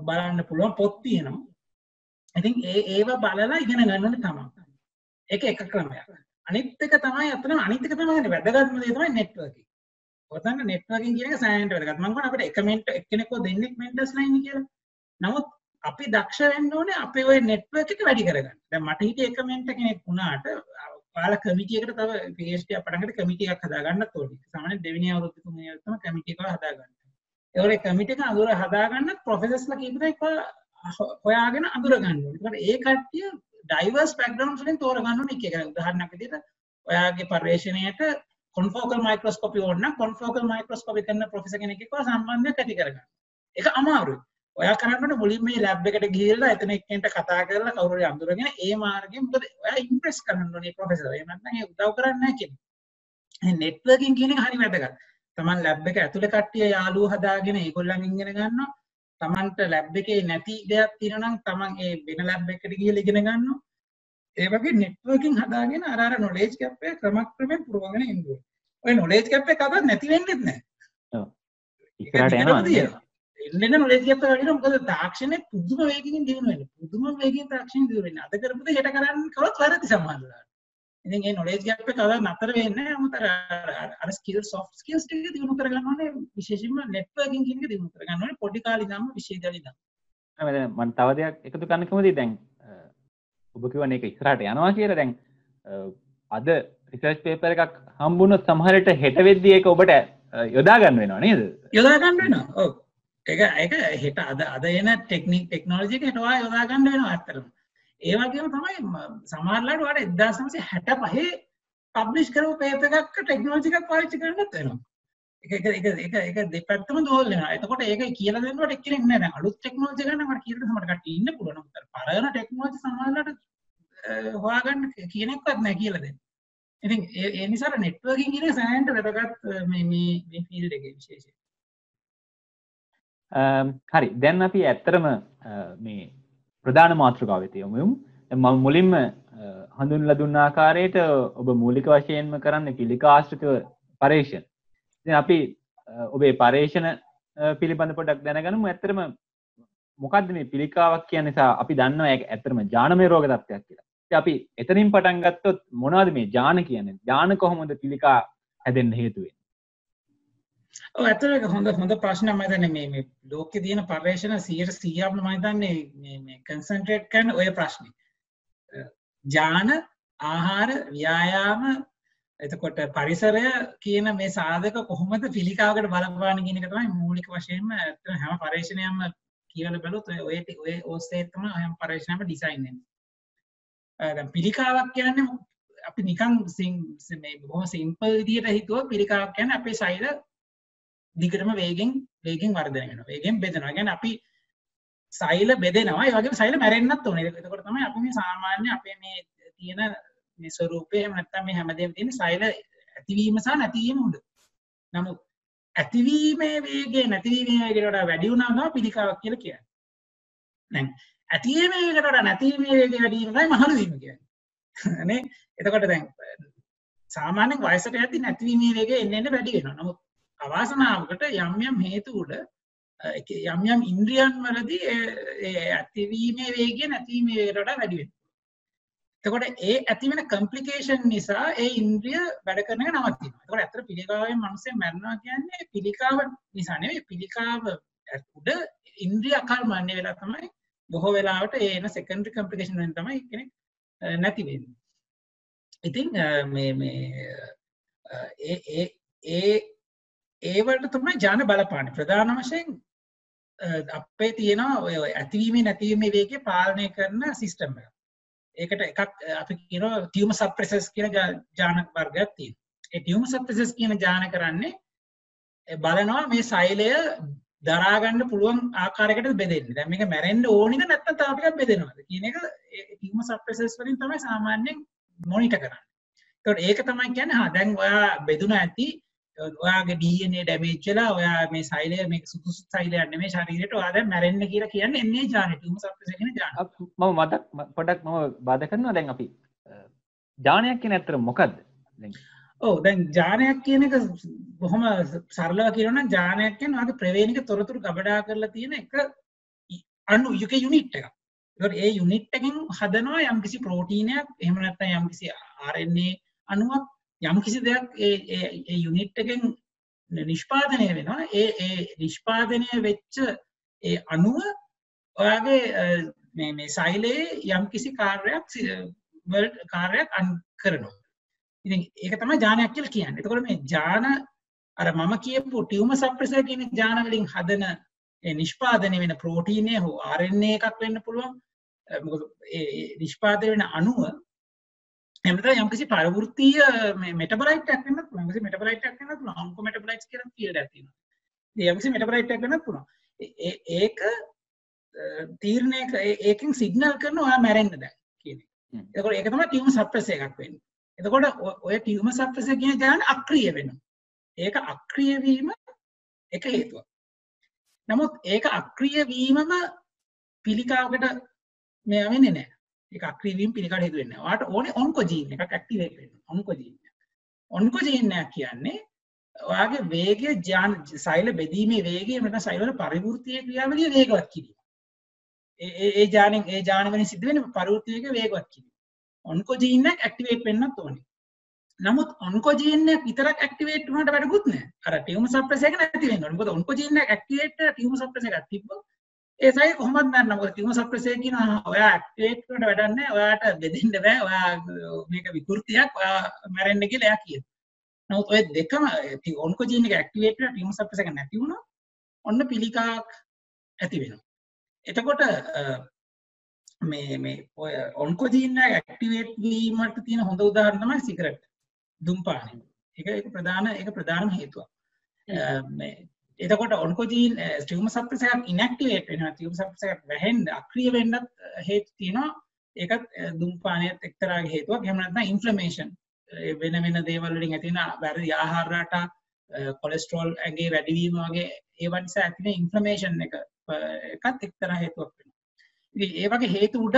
B: බලන්න පුළුවන් පොත් තියෙනවා ඉතින් ඒ ඒවා බලලා ඉගෙන ගන්න ඕනේ තමයි ඒක එක ක්‍රමයක් අනිත් එක තමයි අතන අනිත් එක තමයි වැදගත්ම දේ තමයි නෙට්වර්කින් ඔතන නෙට්වර්කින් කියන එක සෑහෙනට වැදගත්. මම කියනවා අපිට එක මෙන්ට් එක්කෙනෙක්ව දෙන්නෙක් මෙන්ටර්ස් ලයින් කියලා. නමුත් අපි දක්ෂ වෙන්න ඕනේ අපේ ওই නෙට්වර්ක් එක වැඩි කරගන්න. දැන් මට හිතේ එක මෙන්ට් කෙනෙක් වුණාට ඔයාලා කමිටි එකට තව PhD අපඩකට කමිටි එකක් හදාගන්නත් ඕනේ. සාමාන්‍යයෙන් දෙවෙනි අවුරුද්ද තුන්වෙනි අවුරුද්ද තමයි කමිටි එක හදාගන්න. ඒවල කමිටි එක අඳුර හදාගන්න ප්‍රොෆෙසර්ස්ලා කීප දෙනෙක් හොයාගෙන අඳුර ගන්න ඕනේ. ඒ කට්ටිය ඩයිවර්ස් බෑග්ග්‍රවුන්ඩ්ස් වලින් තෝරගන්න ඕනේ එක එක. උදාහරණයක් විදිහට ඔයාගේ පර්යේෂණයට කොන්ෆෝකල් මයික්‍රස්කොපි ඕන්න කොන්ෆෝකල් මයික්‍රස්කොපි කරන ප්‍රොෆෙසර් කෙනෙක්ව සම්බන්ධයක් ඇති කරගන්න. ඒක අමාරුයි. ඔයා කරන්නට මුලින් මේ ලැබ් එකට ගිහිල්ලා එතන එක්කෙන්ට කතා කරලා කවුරු හරි අඳුරගෙන ඒ මාර්ගයෙන් මොකද ඔයා ඉම්ප්‍රෙස් කරන්න ඕනේ ප්‍රොෆෙසර්. එහෙම නැත්නම් ඒ උදව් කරන්නේ නැහැ කියන්නේ. නෙට්වර්කින් කියන එක හරි වැදගත්. Taman ලැබ් එක ඇතුලේ කට්ටිය යාළුවෝ හදාගෙන ඒගොල්ලන් ඉගෙන ගන්නවා. Tamanට ලැබ් එකේ නැති දෙයක් තියෙනවා නම් Taman ඒ වෙන ලැබ් එකකට ගිහිල්ලා ඉගෙන ගන්නවා. ඒ වගේ නෙට්වර්කින් හදාගෙන අර නොලෙජ් ගැප් එක ක්‍රමක්‍රමයෙන් පුරවගෙන ඕනේ. ඔය නොලෙජ් ගැප් එක කවදාවත් නැති වෙන්නෙත් නැහැ.
A: ඔව්. ඉස්සරහට යනවා.
B: එන්න නොලෙජ් ගැප් එක වැඩි වෙනවා. මොකද තාක්ෂණය පුදුම වේගකින් දියුණු වෙනවා. පුදුම වේගකින් තාක්ෂණය දියුණු වෙනවා. අද කරපු දේ හෙට කරන්න කවවත් වැරදි සම්බන්ධතාවය. ඉතින් ඒ නොලෙජ් ගැප් එක කවදාවත් නතර වෙන්නේ නැහැ. මොකද අර අර ස්කිල් සොෆ්ට් ස්කිල්ස් ටික දියුණු කරගන්න ඕනේ. විශේෂයෙන්ම නෙට්වර්කින් කියන එක දියුණු කරගන්න ඕනේ. පොඩි කාලේ ඉඳන්ම විශ්වවිද්‍යාලේ ඉඳන්.
A: මම තව දෙයක් එකතු කරන්න කැමතියි දැන් ඔබ කිව්වනේ ඒක ඉස්සරහට යනවා කියලා දැන් අද රිසර්ච් පේපර් එකක් හම්බුනොත් සමහරට හෙට වෙද්දී ඒක ඔබට යොදා ගන්න වෙනවා නේද?
B: යොදා ගන්න වෙනවා. ඔව්. ඒක ඒක හෙට අද අද එන ටෙක්නික් ටෙක්නොලොජි එක හෙට ඔයා යොදා ගන්න වෙනවා ඇත්තටම. ඒ වගේම තමයි සමහරලාට ඔයාලට 1965 පබ්ලිෂ් කරපු පේපර් එකක් ටෙක්නොලොජි එකක් පාවිච්චි කරන්නත් වෙනවා. එක එක එක එක එක දෙපැත්තම දෝල් වෙනවා. එතකොට ඒක කියලා දෙන්නවට එක්කෙනෙක් නෑ. දැන් අලුත් ටෙක්නොලොජි ගන්න මට කියලා සමහර කට්ටිය ඉන්න පුළුවන්. නමුත් පරණ ටෙක්නොලොජි සමහරලාට හොයාගන්න කෙනෙක්වත් නෑ කියලා දෙන්න. ඉතින් ඒ නිසා නෙට්වර්කින් කියන සෑහෙනට වැදගත් මේ මේ මේ ෆීල්ඩ් එකේ විශේෂයෙන්.
A: හරි. දැන් අපි ඇත්තටම මේ ප්‍රධාන මාතෘකාව වෙත යමු. මම මුලින්ම හඳුන්ලා දුන්න ආකාරයට ඔබ මූලික වශයෙන්ම කරන්න පිළිකා ආශ්‍රිතව පරීක්ෂණ. ඉතින් අපි ඔබේ පරීක්ෂණ පිළිබඳ පොඩක් දැනගනිමු. ඇත්තටම මොකක්ද මේ පිළිකාවක් කියන නිසා අපි දන්නවා ඒක ඇත්තටම ජානමය රෝග තත්ත්වයක් කියලා. ඉතින් අපි එතනින් පටන් ගත්තොත් මොනවද මේ ජාන කියන්නේ? ජාන කොහොමද පිළිකා හැදෙන්න හේතු වෙන්නේ?
B: ඔව් ඇත්තට හොඳ හොඳ ප්‍රශ්නයක් මම හිතන්නේ මේ මේ ලෝකේ තියෙන පර්යේෂණ 100%ක්ම මම හිතන්නේ මේ මේ කන්සන්ට්‍රේට් කරන ඔය ප්‍රශ්නේ. ජාන ආහාර ව්‍යායාම එතකොට පරිසරය කියන මේ සාධක කොහොමද පිළිකාවකට බලපාන කියන එක තමයි මූලික වශයෙන්ම ඇත්තට හැම පර්යේෂණයක්ම කියලා බැලුවොත් ඔය ඔය ඔය ඔස්සේ තමයි හැම පර්යේෂණයක්ම ඩිසයින් වෙන්නේ. දැන් පිළිකාවක් කියන්නේ අපි නිකන් මේ බොහොම සිම්පල් විදියට හිතුවොත් පිළිකාවක් කියන්නේ අපේ සෛල දිගටම වේගෙන් වේගෙන් වර්ධනය වෙනවා. වේගෙන් බෙදෙනවා. කියන්නේ අපි සෛල බෙදෙනවා. ඒ වගේම සෛල මැරෙන්නත් ඕනේ. එතකොට තමයි අපි මේ සාමාන්‍ය අපේ මේ තියෙන මේ ස්වරූපය එහෙම නැත්නම් මේ හැමදේම තියෙන සෛල ඇතිවීම සහ නැතිවීම උඩ. නමුත් ඇතිවීමේ වේගය නැතිවීමේ වේගයට වඩා වැඩි වුණාම තමයි පිළිකාවක් කියලා කියන්නේ. දැන් ඇතිවීමේ වේගයට වඩා නැතිවීමේ වේගය වැඩි වීම තමයි මහලු වීම කියන්නේ. නේ? එතකොට දැන් සාමාන්‍යයෙන් වයසට යද්දී නැතිවීමේ වේගය එන්න එන්න වැඩි වෙනවා. නමුත් අවාසනාවකට යම් යම් හේතු උඩ යම් යම් ඉන්ද්‍රියන් වලදී ඇතිවීමේ වේගය නැතිවීමේ වේගයට වඩා වැඩි වෙනවා. එතකොට ඒ ඇති වෙන කම්ප්ලිකේෂන් නිසා ඒ ඉන්ද්‍රිය වැඩ කරන එක නවතිනවා. එතකොට ඇත්තට පිළිකාවෙන් මිනිස්සු මැරෙනවා කියන්නේ පිළිකාව නිසා නෙවෙයි පිළිකාව උඩ ඉන්ද්‍රිය අකර්මණ්‍ය වෙලා තමයි බොහෝ වෙලාවට ඒ එන සෙකන්ඩරි කම්ප්ලිකේෂන් වලින් තමයි කෙනෙක් නැති වෙන්නේ. ඉතින් මේ මේ ඒ ඒ ඒ ඒවට තමයි ජාන බලපාන්නේ. ප්‍රධාන වශයෙන් අපේ තියෙනවා ඔය ඇතිවීමේ නැතිවීමේ වේගය පාලනය කරන සිස්ටම් එකක්. ඒකට එකක් අපි කියනවා ටියුමර් සප්‍රෙසර්ස් කියලා ජාන වර්ගයක් තියෙනවා. ඒ ටියුමර් සප්‍රෙසර්ස් කියන ජාන කරන්නේ බලනවා මේ සෛලය දරා ගන්න පුළුවන් ආකාරයකට බෙදෙන්නේ. දැන් මේක මැරෙන්න ඕනිද නැත්නම් තව ටිකක් බෙදෙනවද කියන එක ටියුමර් සප්‍රෙසර්ස් වලින් තමයි සාමාන්‍යයෙන් මොනිටර් කරන්නේ. ඒකට ඒක තමයි කියන්නේ හා දැන් ඔයා බෙදුන ඇති ඔයාගේ ඩැමේජ් වෙලා ඔයා මේ සෛලය මේ සුදුසු සෛලයක් නෙමෙයි ශරීරයට ඔයා දැන් මැරෙන්න කියලා කියන්නේ එන්නේ ජාන ටියුමර් සප්‍රෙසර් කියන ජාන.
A: මම මතක් පොඩක් මම බාධා කරනවා දැන් අපි ජානයක් කියන ඇත්තට මොකද්ද? දැන්
B: ඔව් දැන් ජානයක් කියන එක බොහොම සරලව කියනවා නම් ජානයක් කියන්නේ ඔයාගේ ප්‍රවේණික තොරතුරු ගබඩා කරලා තියෙන එක අණු යුක යුනිට්. ඒකට ඒ යුනිට් එකෙන් හදනවා යම්කිසි ප්‍රෝටීනයක් එහෙම නැත්නම් යම්කිසි RNA අණුවක් යම් කිසි දෙයක් ඒ යුනිට් එකෙන් නිෂ්පාදනය වෙනවා ඒ ඒ නිෂ්පාදනය වෙච්ච ඒ අණුව ඔයාගේ මේ සයිලයේ යම් කිසි කාර්යයක් කාර්යයක් අන් කරනවා ඉතින් ඒක තමයි ජානයක් කියලා කියන්නේ. එතකොට මේ ජාන අර මම කියපු ටියුමර් සප්‍රෙසර් කියන ජාන වලින් හදන ඒ නිෂ්පාදනය වෙන ප්‍රෝටීනය හෝ RNA එකක් වෙන්න පුළුවන්. මොකද ඒ නිෂ්පාදනය වෙන අණුව එමට යම්කිසි පරවෘත්තිය මෙටබලයිටක් වන්න මසි මෙටබලයිටක් වන්න අංක මෙටබලයිස් කියන කියල ඇතින යම්සි මෙටබලයිටක් වන්න පුුණ ඒක තීරණය ඒකින් සිගනල් කරන ඔයා මැරෙන්න්න දැ කියන එකට ඒකතම ටියම සප්‍රසය එකක් වෙන්න. එතකොට ඔය ටියම සප්‍රස කියන ජාන අක්‍රිය වෙන ඒක අක්‍රියවීම එක හේතුව නමුත් ඒක අක්‍රියවීමම පිළිකාවකට මෙය වෙන්නේ නෑ එක අක්‍රීවීම් පිළිකට හේතු වෙන්න වාට ඕන ඔන්කොජීන් එකක් ඇක්ටිවේට් වෙන්න. ඔන්කොජීන් ඔන්කොජීනයක් කියන්නේ ඔයාගේ වේගය ජාන සයිල බෙදීමේ වේගේ මට සයිවල පරිවෘතිය ක්‍රියාවලිය වේගවත් කිරීම. ඒ ජානෙන් ඒ ජානවලින් සිද්ධ වෙන පරිවෘතියක වේගවත් කිරීම. ඔන්කොජීනක් ඇක්ටිවේට් වෙන්නත් ඕනේ. නමුත් ඔන්කොජීනයක් විතරක් ඇක්ටිවේට් වුණාට වැඩකුත් නෑ අර ටියුමර් සප්‍රෙසර් එක නැති වෙනවා මොකද ඔන්කොජීනයක් ඇක්ටිවේට් ටියුමර් සප්‍රෙසර් එකක් තිබ්බොත් ඒ සයි කොහොමත් මැරෙනවා මොකද ටියුමර් සප්‍රෙසර් කියන ඔයා ඇක්ටිවේට් කරනට වැඩක් නෑ ඔයාට බෙදෙන්න බෑ ඔයා මේක විකෘතියක් ඔයා මැරෙන්න කියලා එයා කියනවා. නමුත් ඔය දෙකම ඔන්කොජීන් එක ඇක්ටිවේට් වෙලා ටියුමර් සප්‍රෙසර් එක නැති වුණොත් ඔන්න පිළිකාවක් ඇති වෙනවා. එතකොට මේ මේ ඔය ඔන්කොජීන් එක ඇක්ටිවේට් වීමට තියෙන හොඳ උදාහරණ තමයි සිගරට් දුම්පානය. ඒක ඒක ප්‍රධාන ඒක ප්‍රධානම හේතුවක්. මේ එතකොට ඔන්කොජීන් ටියුම සප්‍රසයක් ඉනක්ටිවේට් වෙන ටියුම සප්‍රසයක් වැහෙන් අක්‍රිය වෙන්නත් හේතු තියෙනවා. ඒකත් දුම්පානයත් එක්තරාගේ හේතුවක්. එහෙම නැත්නම් ඉන්ෆ්ලමේෂන් වෙන වෙන දේවල් වලින් ඇතිවෙන වැරදි ආහාර රටා කොලෙස්ටරෝල් ඇගේ වැඩිවීම වගේ ඒවා නිසා ඇතිවෙන ඉන්ෆ්ලමේෂන් එක එකත් එක්තරා හේතුවක් වෙනවා. ඉතින් ඒ වගේ හේතු උඩ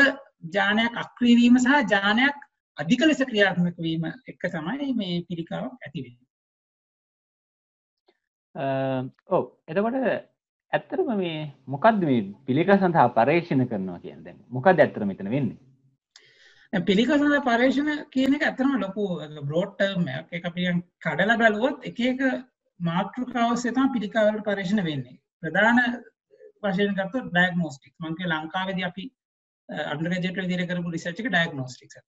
B: ජානයක් අක්‍රිය වීම සහ ජානයක් අධික ලෙස ක්‍රියාත්මක වීම එක තමයි මේ පිළිකාවක් ඇති වෙන්නේ
A: ඔව්. එතකොට ඇත්තරම මේ මොකක්ද මේ පිළිකා සඳහා පර්යේෂණ කරනවා කියන දැන් මොකක්ද ඇත්තට මෙතන වෙන්නේ?
B: පිළිකා සඳහා පර්යේෂණ කියන එක ඇත්තම ලොකු බ්‍රෝඩ් ටර්ම් එකක්. අපි කඩලා බැලුවොත් එක එක මාතෘකාව ඔස්සේ තමයි පිළිකා වලට පර්යේෂණ වෙන්නේ. ප්‍රධාන වශයෙන් ගත්තොත් ඩයග්නොස්ටික්ස් මම කිය ලංකාවේදී අපි අන්ඩර්ග්‍රැජුවේට් විදිහට කරපු රිසර්ච් එක ඩයග්නොස්ටික්ස්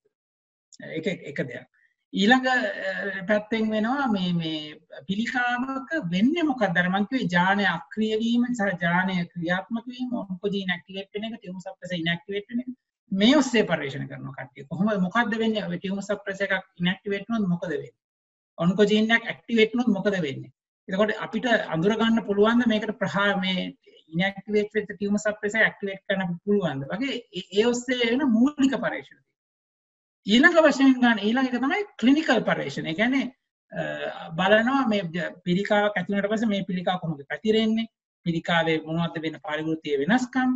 B: එක එක දෙයක්. ඊළඟ පැත්තෙන් වෙනවා මේ මේ පිළිකාවක වෙන්නේ මොකක්ද අර මං කිව්වේ ජානය අක්‍රිය වීම සහ ජානය ක්‍රියාත්මක වීම ඔන්කොජීන් ඇක්ටිවේට් වෙන එක ටියුමර් සප්‍රෙසර් ඉන්ඇක්ටිවේට් වෙන එක. මේ ඔස්සේ පරිශන කරන කට්ටිය. කොහොමද? මොකද්ද වෙන්නේ? ඔය ටියුමර් සප්‍රෙසර් එකක් ඉන්ඇක්ටිවේට් වුණොත් මොකද වෙන්නේ? ඔන්කොජීන් එකක් ඇක්ටිවේට් වුණොත් මොකද වෙන්නේ? එතකොට අපිට අඳුර ගන්න පුළුවන් ද මේකට ප්‍රහා මේ ඉන්ඇක්ටිවේට් වෙච්ච ටියුමර් සප්‍රෙසර් ඇක්ටිවේට් කරන්න පුළුවන් ද වගේ ඒ ඔස්සේ වෙන මූලික පරීක්ෂණ ඊළඟ වශයෙන් ගන්න ඊළඟ එක තමයි ක්ලිනිකල් පර්යේෂණ. ඒ කියන්නේ බලනවා මේ පිළිකාවක් ඇති වුණාට පස්සේ මේ පිළිකාව කොහොමද පැතිරෙන්නේ? පිළිකාවේ මොනවද වෙන පාරිභෝගික වෙනස්කම්?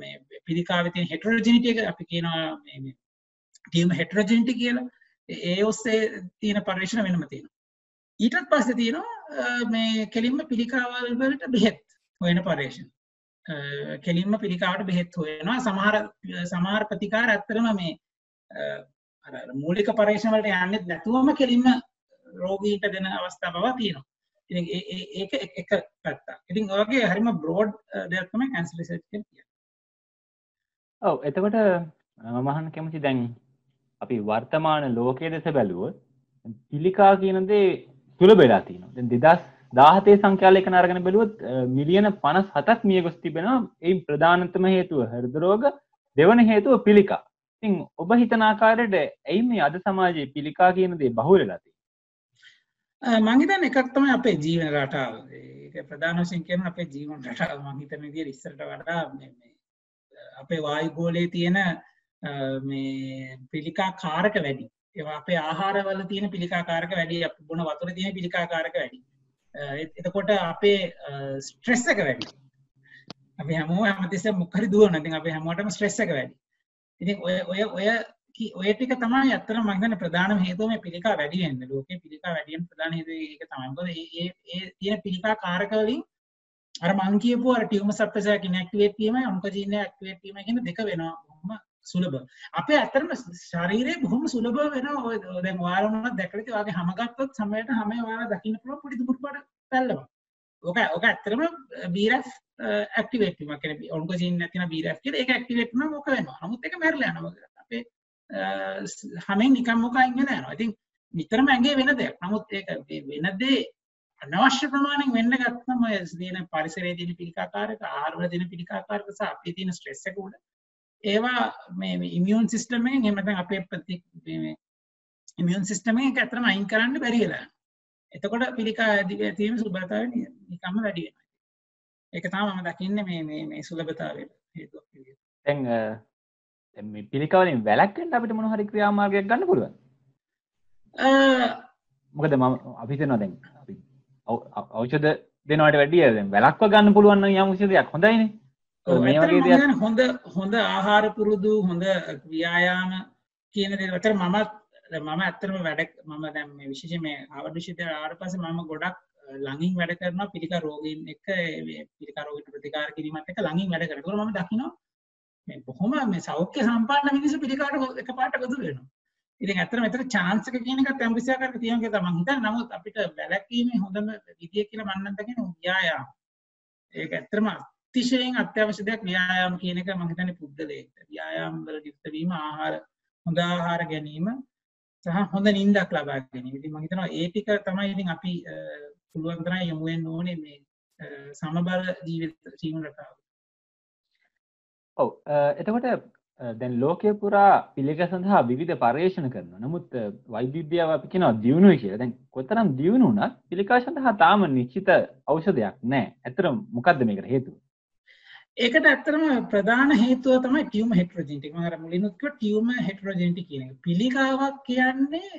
B: මේ පිළිකාවේ තියෙන හෙටරොජෙනිටි එක අපි කියනවා මේ ටියුමර් හෙටරොජෙනිටි කියලා. ඒ ඔස්සේ තියෙන පර්යේෂණ වෙනම තියෙනවා. ඊටත් පස්සේ තියෙනවා මේ කෙලින්ම පිළිකාවල් වලට බෙහෙත් හොයන පර්යේෂණ. කෙලින්ම පිළිකාවට බෙහෙත් හොයනවා. සමහර සමහර ප්‍රතිකාර ඇත්තටම මේ මූලික පර්ේෂණවලට යන්නෙත් නැතුවම කෙලින්ම රෝගීට දෙන අවස්ථා බව තියෙනවා. ඉතින් ඒක එක පැත්තා ඉතින් ඔගේ හරිම බ්‍රෝඩ් දෙයක්ම කැන්සල් කිය
A: ඔව එතකොට මමහන් කැමති දැන් අපි වර්තමාන ලෝකයේ දෙස බැලුව පිළිකා කියනදේ තුළ බෙලා තියනවා. දැන් දෙදස් දාහතේ සංඛ්‍යාලයක නරගෙන බැලුවත් මිලියන පනස් හතක් මිය ගොස් තිබෙනවා. එයින් ප්‍රධානතම හේතුව හෘදරෝග දෙවන හේතුව පිළිකා. ඉතින් ඔබ හිතන ආකාරයට ඇයි මේ අද සමාජයේ පිළිකා කියන දේ බහුලලා තියෙන්නේ?
B: මං හිතන්නේ එකක් තමයි අපේ ජීවන රටාව. ඒක ප්‍රධාන වශයෙන් කියන අපේ ජීවන රටාව. මං හිතන විදිහට ඉස්සරට වඩා මේ අපේ වායු ගෝලයේ තියෙන මේ පිළිකා කාරක වැඩි. ඒවා අපේ ආහාරවල තියෙන පිළිකා කාරක වැඩි අපේ බොන වතුර තියෙන පිළිකා කාරක වැඩි එතකොට අපේ ස්ට්‍රෙස් එක වැඩි. අපි හැමෝම හැමතිස්සෙම මොකක් හරි දුවනවා. ඉතින් අපේ හැමෝටම ස්ට්‍රෙස් එක වැඩි. ඉතින් ඔය ඔය ඔය ඔය ටික තමයි ඇත්තටම මම හිතන්නේ ප්‍රධානම හේතුව මේ පිළිකා වැඩි වෙන්න. ලෝකේ පිළිකා වැඩි වෙන ප්‍රධාන හේතුව ඒක තමයි. මොකද ඒ ඒ තියෙන පිළිකා කාරක වලින් අර මං කියපු අර ටියුමර් සප්‍රෙසර් එක ඉන්ඇක්ටිවේට් වීමයි ඔන්කොජීන් එක ඇක්ටිවේට් වීමයි කියන දෙක වෙනවා. බොහොම සුලභ. අපේ ඇත්තටම ශරීරය බොහොම සුලභ වෙනවා. ඔය දැන් ඔයාලා මොනවද දැකලා ඉතින් ඔයාගේ හැම ගත්තොත් සමහරට හැම ඔයාලා දකින්න පුළුවන් පොඩි දුමුරු පාට පැල්ලම. ඕක ඕක ඇත්තටම බීරෆ් ඇක්ටිවේට් වීමක් කියන්නේ ඔන්කොජීන් නැතින බීරෆ් කියලා ඒක ඇක්ටිවේට් වුණාම ඕක වෙනවා. නමුත් ඒක මැරිලා යනවා. අපේ හැමෙන් නිකම් මොකක් ඉගෙන යනවා. ඉතින් නිතරම ඇඟේ වෙන දෙයක්. නමුත් ඒක වෙන දේ අනවශ්‍ය ප්‍රමාණයෙන් වෙන්න ගත්තම ඔය දින පරිසරයේ තියෙන පිළිකාකාරක ආහාරවල තියෙන පිළිකාකාරක සහ අපේ තියෙන ස්ට්‍රෙස් එක උඩ ඒවා මේ ඉමියුන් සිස්ටම් එකෙන් එහෙම නැත්නම් අපේ ප්‍රති මේ ඉමියුන් සිස්ටම් එක ඇත්තටම අයින් කරන්න බැරි වෙලා එතකොට පිළිකා ඇතිවීම සුබතාවය නිකම්ම වැඩි ඒක තමයි මම දකින්නේ මේ මේ මේ.
A: දැන් මේ පිළිකාවලින් වැළැක්වෙන්න අපිට මොන හරි ක්‍රියාමාර්ගයක් ගන්න පුළුවන්. මොකද මම අපි හිතනවා දැන් අපි ඖෂධ දෙනවට වැඩිය දැන් වැළක්ව ගන්න පුළුවන් නම් යම් කිසි දෙයක් හොඳයිනේ.
B: මේ හොඳ හොඳ ආහාර පුරුදු හොඳ ව්‍යායාම කියන දේ අතර මම මම ඇත්තටම වැඩ මම දැන් මේ විශේෂයෙන් මේ ආවර්ඩ් විශ්වවිද්‍යාලය ආවට පස්සේ මම ගොඩක් ළඟින් වැඩ කරනවා පිළිකා රෝගීන් එක්ක පිළිකා රෝගීන්ට ප්‍රතිකාර කිරීමත් එක්ක ළඟින් වැඩ කරනවා. ඒකවල මම දකිනවා මේ බොහොම මේ සෞඛ්‍ය සම්පන්න මිනිස්සු පිළිකාට එකපාරට ගොදුරු වෙනවා. ඉතින් ඇත්තට මෙතන chance එක කියන එකත් යම් කිසි ආකාරයක තියෙනවා කියලා මම හිතන්නේ. නමුත් අපිට වැළැක්වීමේ හොඳම විදිය කියලා මම නම් දකින්නේ ව්‍යායාම. ඒක ඇත්තටම අතිශයින් අත්‍යවශ්‍ය දෙයක් ව්‍යායාම කියන එක මම හිතන්නේ පුද්ගලයෙක්ට. ව්‍යායාම වල යුක්ත වීම ආහාර හොඳ ආහාර ගැනීම සහ හොඳ නිින්දක් ලබා ගැනීම. ඉතින් මම හිතනවා ඒ ටික තමයි ඉතින් අපි පුළුවන් තරම් යොමු වෙන්න ඕනේ මේ සමබර ජීවිත ජීවන රටාව.
A: ඔව් එතකොට දැන් ලෝකය පුරා පිළිග සඳහා විවිධ පර්යේෂණ කරන නමුත් වෛද්‍යවිද්‍යාව අපි කියනවා දියුණුවයි කියලා. දැන් කොතරම් දියුණු වුණත් පිළිකා සඳහා තාම නිශ්චිත ඖෂධයක් නැහැ. ඇත්තටම මොකද්ද මේකට හේතුව?
B: ඒකට ඇත්තටම ප්‍රධාන හේතුව තමයි ටියුමර් හෙටරොජෙනිටි. මම අර මුලින්ම කිව්වා ටියුමර් හෙටරොජෙනිටි කියන. පිළිකාවක් කියන්නේ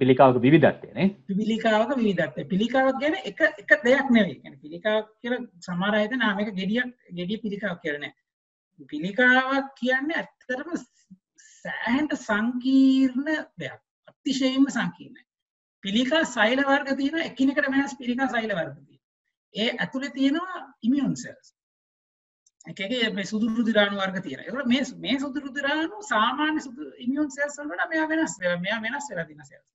A: පිළිකාවක විවිධත්වය නේ.
B: පිළිකාවක විවිධත්වය. පිළිකාවක් ගැන එක එක දෙයක් නෙවෙයි. කියන්නේ පිළිකාවක් කියලා සමහර අය හිතන මේක ගෙඩියක් ගෙඩිය පිළිකාවක් කියලා නෑ. පිළිකාවක් කියන්නේ ඇත්තටම සෑහෙන සංකීර්ණ දෙයක්. අතිශයින්ම සංකීර්ණයි. පිළිකා සෛල වර්ග තියෙනවා එකිනෙකට වෙනස් පිළිකා සෛල වර්ග තියෙනවා. ඒ ඇතුළේ තියෙනවා ඉමියුන් සෙල්ස් එකගේ මේ සුදුරු දිරාණු වර්ග තියෙන ඒකට මේ මේ සුදුරු දිරාණු සාමාන්‍ය සුදු ඉමියුන් සෙල්ස් වලට මෙයා වෙනස් වෙලා මෙයා වෙනස් වෙලා තියෙන සෙල්ස්.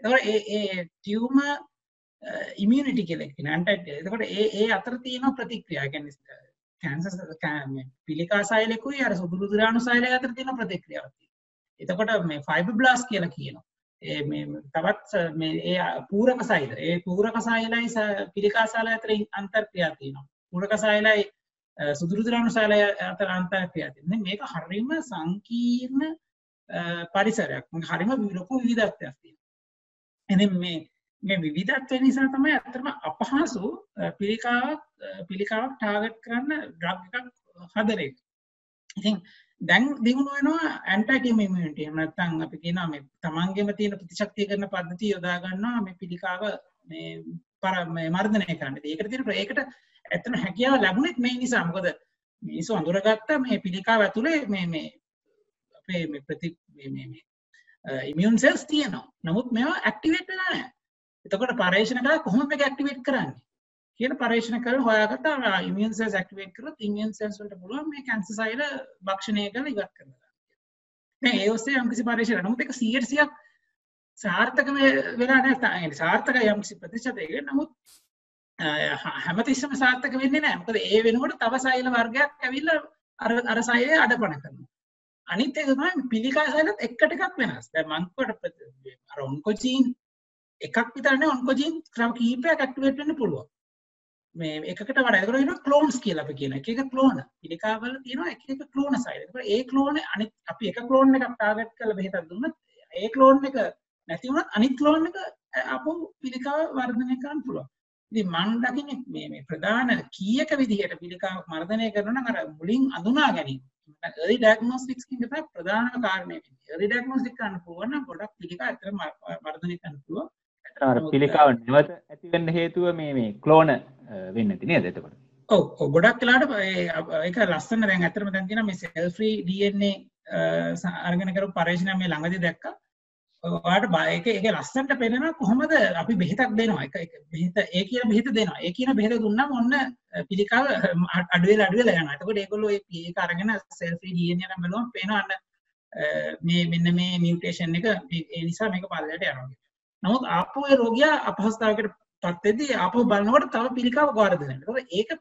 B: එතකොට ඒ ඒ ටියුමර් ඉමියුනිටි කියලා කියන ඇන්ටි එතකොට ඒ ඒ අතර තියෙන ප්‍රතික්‍රියා කියන්නේ කැන්සර් පිළිකා සෛලකුයි අර සුදුරු දිරාණු සෛලය අතර තියෙන ප්‍රතික්‍රියාවක් තියෙනවා. එතකොට මේ ෆයිබර්බ්ලාස්ට් කියලා කියනවා. ඒ මේ තවත් මේ ඒ පූරක සෛල. ඒ පූරක සෛලයි පිළිකා සෛල අතර අන්තර්ක්‍රියා තියෙනවා. පූරක සෛලයි සුදුරුදුරාණු සාලය අතර අන්තර්ක්‍රියා තියෙනවා මේක හරිම සංකීර්ණ පරිසරයක් හරිම ලොකු විවිධත්වයක් තියෙනවා එනම් මේ මේ විවිධත්වය නිසා තමයි ඇත්තටම අපහසු පිළිකාවක් පිළිකාවක් ටාගට් කරන්න ඩ්‍රග් එකක් හදන එක ඉතින් දැන් දියුණු වෙනවා ඇන්ටයිටියම් ඉමුනිටි එහෙම නැත්නම් අපි කියනවා මේ තමන්ගේම තියෙන ප්‍රතිශක්තිය කරන පද්ධතිය යොදා ගන්නවා මේ පිළිකාව මේ පර මේ මර්ධනය කරන්න. ඒකට තියෙන ඒකට ඇත්තම හැකියාව ලැබුණෙත් මේ නිසා. මොකද මිනිස්සු අඳුරගත්ත මේ පිළිකාව ඇතුලේ මේ මේ අපේ මේ ප්‍රති මේ මේ මේ ඉමියුන් සෙල්ස් තියෙනවා. නමුත් මේවා ඇක්ටිවේට් වෙලා නැහැ. එතකොට පරීක්ෂණ කළා කොහොමද මේක ඇක්ටිවේට් කරන්නේ? කියන පරීක්ෂණ කරලා හොයාගත්තා ඉමියුන් සෙල්ස් ඇක්ටිවේට් කරොත් ඉමියුන් සෙල්ස් වලට පුළුවන් මේ කැන්සර් සෛල භක්ෂණය කරලා ඉවත් කරන්න. දැන් ඒ ඔස්සේ යම්කිසි පරීක්ෂණ නමුත් ඒක 100ක් සාර්ථක වෙලා නැහැ. සාර්ථක යම්කිසි ප්‍රතිශතයක නමුත් හැමතිස්සම සාර්ථක වෙන්නේ නැහැ. මොකද ඒ වෙනකොට තව සෛල වර්ගයක් ඇවිල්ලා අර අර සෛලය අඩපණ කරනවා. අනිත් එක තමයි පිළිකා සෛලත් එකට එකක් වෙනස්. දැන් මං කොට අර ඔන්කොජීන් එකක් විතර නේ ඔන්කොජීන් ක්‍රම කීපයක් ඇක්ටිවේට් වෙන්න පුළුවන්. මේ එකකට වඩා ඒකට කියනවා ක්ලෝන්ස් කියලා අපි කියන එක. එක එක ක්ලෝන. පිළිකාවල තියෙනවා එක එක ක්ලෝන සෛල. ඒකට ඒ ක්ලෝන අනිත් අපි එක ක්ලෝන් එකක් ටාගට් කරලා බෙහෙතක් දුන්නත් ඒ ක්ලෝන් එක නැති වුණත් අනිත් ක්ලෝන් එක අපෝ පිළිකාව වර්ධනය කරන්න පුළුවන්. ඉතින් මං දකින්නේ මේ මේ ප්‍රධාන කීයක විදිහට පිළිකාවක් මර්ධනය කරනවා නම් අර මුලින් අඳුනා ගැනීම. early diagnostics කියන එක ප්‍රධානම කාරණය වෙන්නේ. early diagnostic කරන්න පුළුවන් නම් ගොඩක් පිළිකා ඇත්තටම වර්ධනය කරන්න පුළුවන්.
A: අර පිළිකාව නැවත ඇති වෙන්න හේතුව මේ මේ ක්ලෝන වෙන්න ඇති නේද එතකොට?
B: ඔව් ඔව් ගොඩක් වෙලාවට ඒක ලස්සන දැන් ඇත්තටම දැන් තියෙනවා මේ cell free DNA අරගෙන කරපු පරීක්ෂණ මේ ළඟදී දැක්කා. ඔයාට බයක ඒක ලස්සන්ට පෙනෙනවා කොහොමද අපි බෙහෙතක් දෙනවා? එක එක බෙහෙත ඒ කියන බෙහෙත දෙනවා. ඒ කියන බෙහෙත දුන්නාම ඔන්න පිළිකාව අඩුවෙලා අඩුවෙලා යනවා. එතකොට ඒගොල්ලෝ ඒක අරගෙන සෙල් ෆ්‍රී DNA එක බලුවම පේනවා අන්න මේ මෙන්න මේ මියුටේෂන් එක ඒ නිසා මේක පල්ලයට යනවා නමුත් ආපහු ඒ රෝගියා අපහසුතාවයකට පත් වෙද්දී ආපහු බලනකොට තව පිළිකාව වෙනවා ඒකට ඒක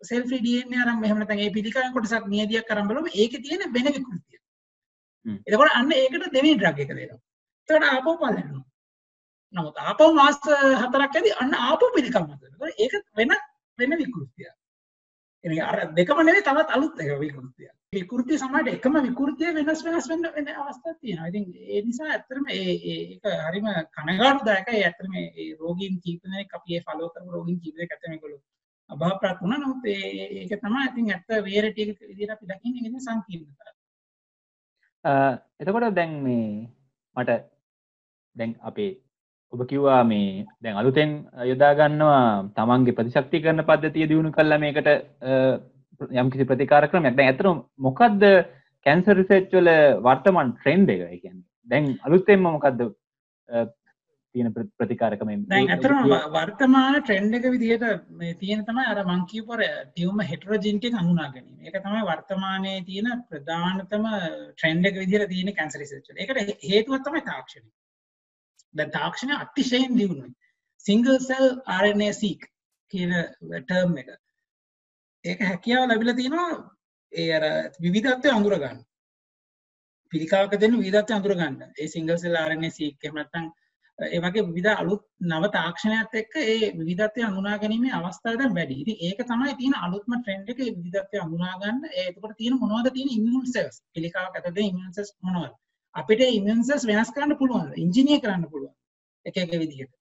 B: සෙල් ෆ්‍රී DNA අරන් එහෙම නැත්නම් ඒ පිළිකාවෙන් කොටසක් නියදියක් කරන් බලුවම ඒකේ තියෙන වෙන විකෘතිය එතකොට අන්න ඒකට දෙවෙනි ඩ්‍රග් එක දෙනවා තට ආපෝ පලනවා නමුත් ආපෝ මාස් හතරක් ඇති අන්න ආපෝ පිළිකම් මත ඒක වෙන වෙන විකෘතිය අර දෙකම නෙවේ තවත් අලුත් එක විකෘතිය විකෘතිය සමට එකම විකෘතිය වෙනස් වෙනස් වෙන්න වෙන අවස්ථා තියෙනවා. ඉතින් ඒ නිසා ඇත්තරම ඒ ඒක හරිම කනගාටුදායක ඒ ඇත්තම ඒ රෝගීන් කීප දෙනෙක් අපි ඒ ෆලෝ කරපු රෝගීන් කීප දෙනෙක් ඇත්තම ඒගොල්ලෝ අභාවප්‍රාප්ත වුණා. නමුත් ඒක තමයි ඉතින් ඇත්ත රියැලිටි එක විදිහට අපි දකින්නේ. ඉතින් සංකීර්ණතාවය
A: එතකොට දැන් මේ මට දැන් අපේ ඔබ කිව්වා මේ දැන් අලුතෙන් යොදාගන්නවා තමන්ගේ ප්‍රතිශක්ති කරන පද්ධතිය දියුණු කල්ලා මේකට යම් කිසි ප්‍රතිකාර ක්‍රමයක් දැන් ඇතර මොකක්ද කැන්සර් රිසර්ච් වල වර්තමාන ට්‍රෙන්ඩ් එක කියන්නේ දැන් අලුතෙන්ම මොකද්ද තියෙන ප්‍රතිකාරකම
B: ඇත්තටම වර්තමාන ට්‍රෙන්ඩ් එක විදිහට මේ තියෙන තමයි අර මං කියපු ටියුමර් හෙටරොජෙනිටි එක හඳුනා ගැනීම. ඒක තමයි වර්තමානයේ තියෙන ප්‍රධානතම ට්‍රෙන්ඩ් එක විදිහට තියෙන කැන්සර් රිසර්ච් වල. ඒකට හේතුව තමයි තාක්ෂණය. දැන් තාක්ෂණය අතිශයින් දියුණුයි. සිංගල් සෙල් RNA seq කියන ටර්ම් එක. ඒක හැකියාව ලැබිලා තියෙනවා ඒ අර විවිධත්වය අඳුර ගන්න. පිළිකාවක දෙන විවිධත්වය අඳුර ගන්න. ඒ සිංගල් සෙල් RNA seq එහෙම නැත්නම් ඒ වගේ විවිධ අලුත් නව තාක්ෂණයත් එක්ක ඒ විවිධත්වය අඳුනා ගැනීමේ අවස්ථාව දැන් වැඩි. ඉතින් ඒක තමයි තියෙන අලුත්ම ට්‍රෙන්ඩ් එක ඒ විවිධත්වය අඳුනා ගන්න. ඒ එතකොට තියෙන මොනවද තියෙන ඉම්යුන් සෙල්ස්. පිළිකාවක් ඇතුලේ ඉම්යුන් සෙල්ස් මොනවද? අපිට ඉම්යුන් සෙල්ස් වෙනස් කරන්න පුළුවන්. ඉන්ජිනියර් කරන්න පුළුවන්. එක එක විදිහට.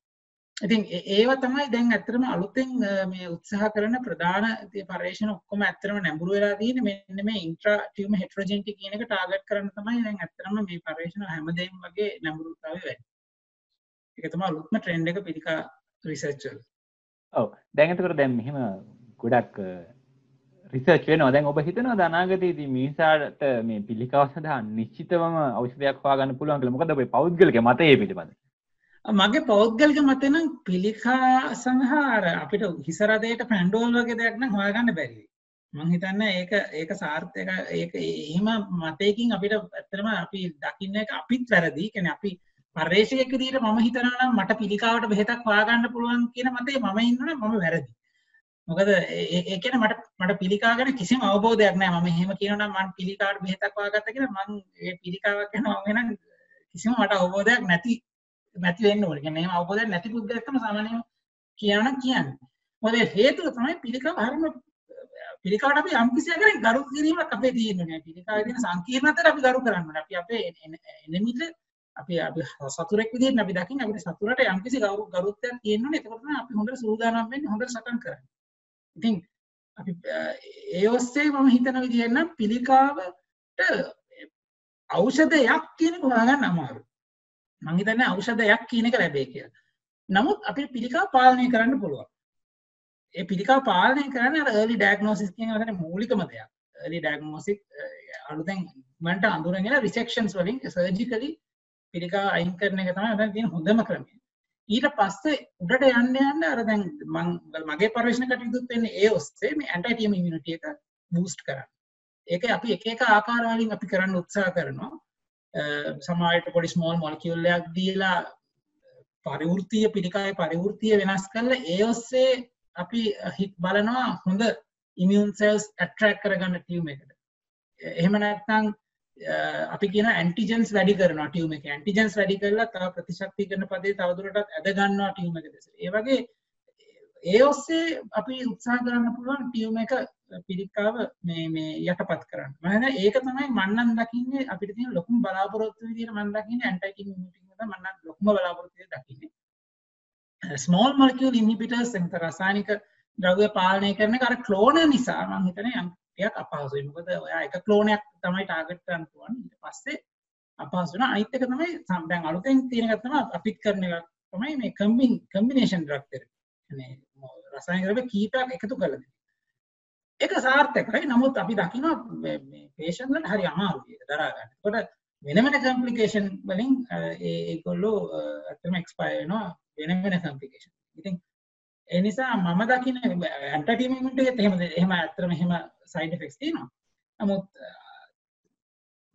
B: ඉතින් ඒවා තමයි දැන් ඇත්තටම අලුතෙන් මේ උත්සාහ කරන ප්‍රධාන පර්යේෂණ ඔක්කොම ඇත්තටම නැඹුරු වෙලා තියෙන්නේ මෙන්න මේ ඉන්ට්‍රා ටියුමර් හෙටරොජෙනිටි කියන එක ටාගට් කරන්න තමයි දැන් ඇත්තටම මේ පර්යේෂණ හැමදේම වගේ නැඹුරුතාවය වැඩි. ඒක තමයි අලුත්ම ට්‍රෙන්ඩ් එක පිළිකා රිසර්ච් වල.
A: ඔව් දැන් එතකොට දැන් මෙහෙම ගොඩක් රිසර්ච් වෙනවා. දැන් ඔබ හිතනවා අනාගතයේදී මිනිසාට මේ පිළිකාව සඳහා නිශ්චිතවම ඖෂධයක් හොයාගන්න පුළුවන් කියලා? මොකද ඔබේ පෞද්ගලික මතය පිළිබඳ
B: මගේ පෞද්ගලික මතනම් පිළිකා සඳහාර අපිට හිසරදයට පැන්ඩෝල් වගේ දෙයක් නම් හොයාගන්න බැරි. මං හිතන්න ඒක ඒක සාර්ථක ඒක එහෙම මතයකින් අපිට ඇත්තරම අපි දකින්න එක අපිත් වැරදි. කෙන අපි පර්ේෂයක දීට මම හිතනම් මට පිළිකාවට බෙහෙතක් වාගන්න පුළුවන් කියන මතේ මම ඉන්නන මම වැරදි. මොකද ඒකන මට මට පිළිකාගෙන කිසිම අවබෝධයක් නෑ ම හෙම කියනන මන් පිළිකාට බෙහෙතක් වාගත්ත කියෙන මං ඒ පිළිකාවක් ගැන ගෙන කිසිම මට අවබෝධයක් නැති නැති වෙන්න ඕන. කියන්නේ අවබෝධයක් නැති පුද්ගලයෙක්ම සාමාන්‍යයෙන් කියන කියන්න. මොකද හේතුව තමයි පිළිකාව හරිම පිළිකාවට අපි යම් කිසි ආකාරයෙන් ගරු කිරීමක් අපේ තියෙනවා පිළිකාවේ තියෙන සංකීර්ණතර අපි ගරු කරන්න ඕනේ. අපි අපේ එනෙමිට අපි අපි සතුරෙක් විදිහට අපි දකින්න අපිට සතුරට යම් කිසි ගරු ගරුත්වයක් තියෙනවනේ එතකොට තමයි අපි හොඳට සූදානම් වෙන්නේ හොඳට සටන් කරන්නේ. ඉතින් අපි ඒ ඔස්සේ මම හිතන විදිහෙන් නම් පිළිකාවට ඖෂධයක් කියන එක හොයාගන්න අමාරුයි මං හිතන්නේ ඖෂධයක් කියන එක ලැබේ කියලා. නමුත් අපිට පිළිකා පාලනය කරන්න පුළුවන්. ඒ පිළිකා පාලනය කරන්න අර early diagnosis කියන වචනේ මූලිකම දෙයක්. early diagnosis අලුතෙන් මන්ට අඳුරගෙන resections වලින් surgically පිළිකා අයින් කරන එක තමයි අද තියෙන හොඳම ක්‍රමය. ඊට පස්සේ උඩට යන්න යන්න අර දැන් මං මගේ පර්යේෂණ කටයුතුත් වෙන්නේ ඒ ඔස්සේ මේ ඇන්ටි ටියම් ඉමුනිටි එක බූස්ට් කරන්න. ඒක අපි එක එක ආකාර වලින් අපි කරන්න උත්සාහ කරනවා. සමායට පොඩි ස්මෝල් මොලකියල්ලයක් දීලා පරිවෘතිය පිළිකාය පරිවෘතිය වෙනස් කරල ඒ ඔස්සේ අපි හිත් බලනවා හොඳ ඉමියන් සෙල්ස් ඇට්‍රක් කරගන්න ටියවම එකට එහෙම නැත්නං අපි කියන ඇන්ටිජන්ස් වැඩි කරන ටියවම එක. ඇන්ටිජන්ස් වැඩි කරලා තා ප්‍රතිශක්ති කරන පදේ තවදුරටත් ඇදගන්නවා ටියවම එක දෙස. ඒවගේ ඒ ඔස්සේ අපි උත්සා කරන්න පුළුවන් ටියවම එක පිරිකාව මේ යටපත් කරන්න. මන ඒක තමයි මන්නන් දකින්නේ අපිට තිය ලොකුම් බලාපොරොත්තු විදිර මන් දකින්න ඇන්ටකි මන්න ලොක්ම බලාපොරොත්තුය දකින්නේ. ස්මෝල් මල්කියල් ඉනිපිටර් සත රසානික ද්‍රව්‍ය පාලනය කරන කර ක්ලෝන නිසා මං හිතන යම්යක් අපහසුයි. මොකද ඔයා එක ක්ලෝනයක් තමයි ටාගට්ටන් පුුවන් පස්සේ අපහසුන අයිතක තමයි සම්බැන් අලුතෙන් තියෙනගත්තම අපිත් කරන එකක් තමයි මේ කම්බින් කම්බිනේෂන් ද්‍රක්තර රසායනරව කීපයක් එකතු කලද එක සාර්ථකයි. නමුත් අපි දකින පේෂන්ලට හරි අමාරුය දරාගන්න කොට වෙනමෙන කම්පලිකේෂන් වලින් ඒකොල්ලෝ ඇතම එක්ස්පයනවා වෙන වෙන කම්පිකේෂන් ඉතින් එනිසා මම දකින ඇන්ටටීමට එහෙම එහෙම ඇතරම එහෙම සයිඩ ෆෙක්ස් තිනවා නමුත්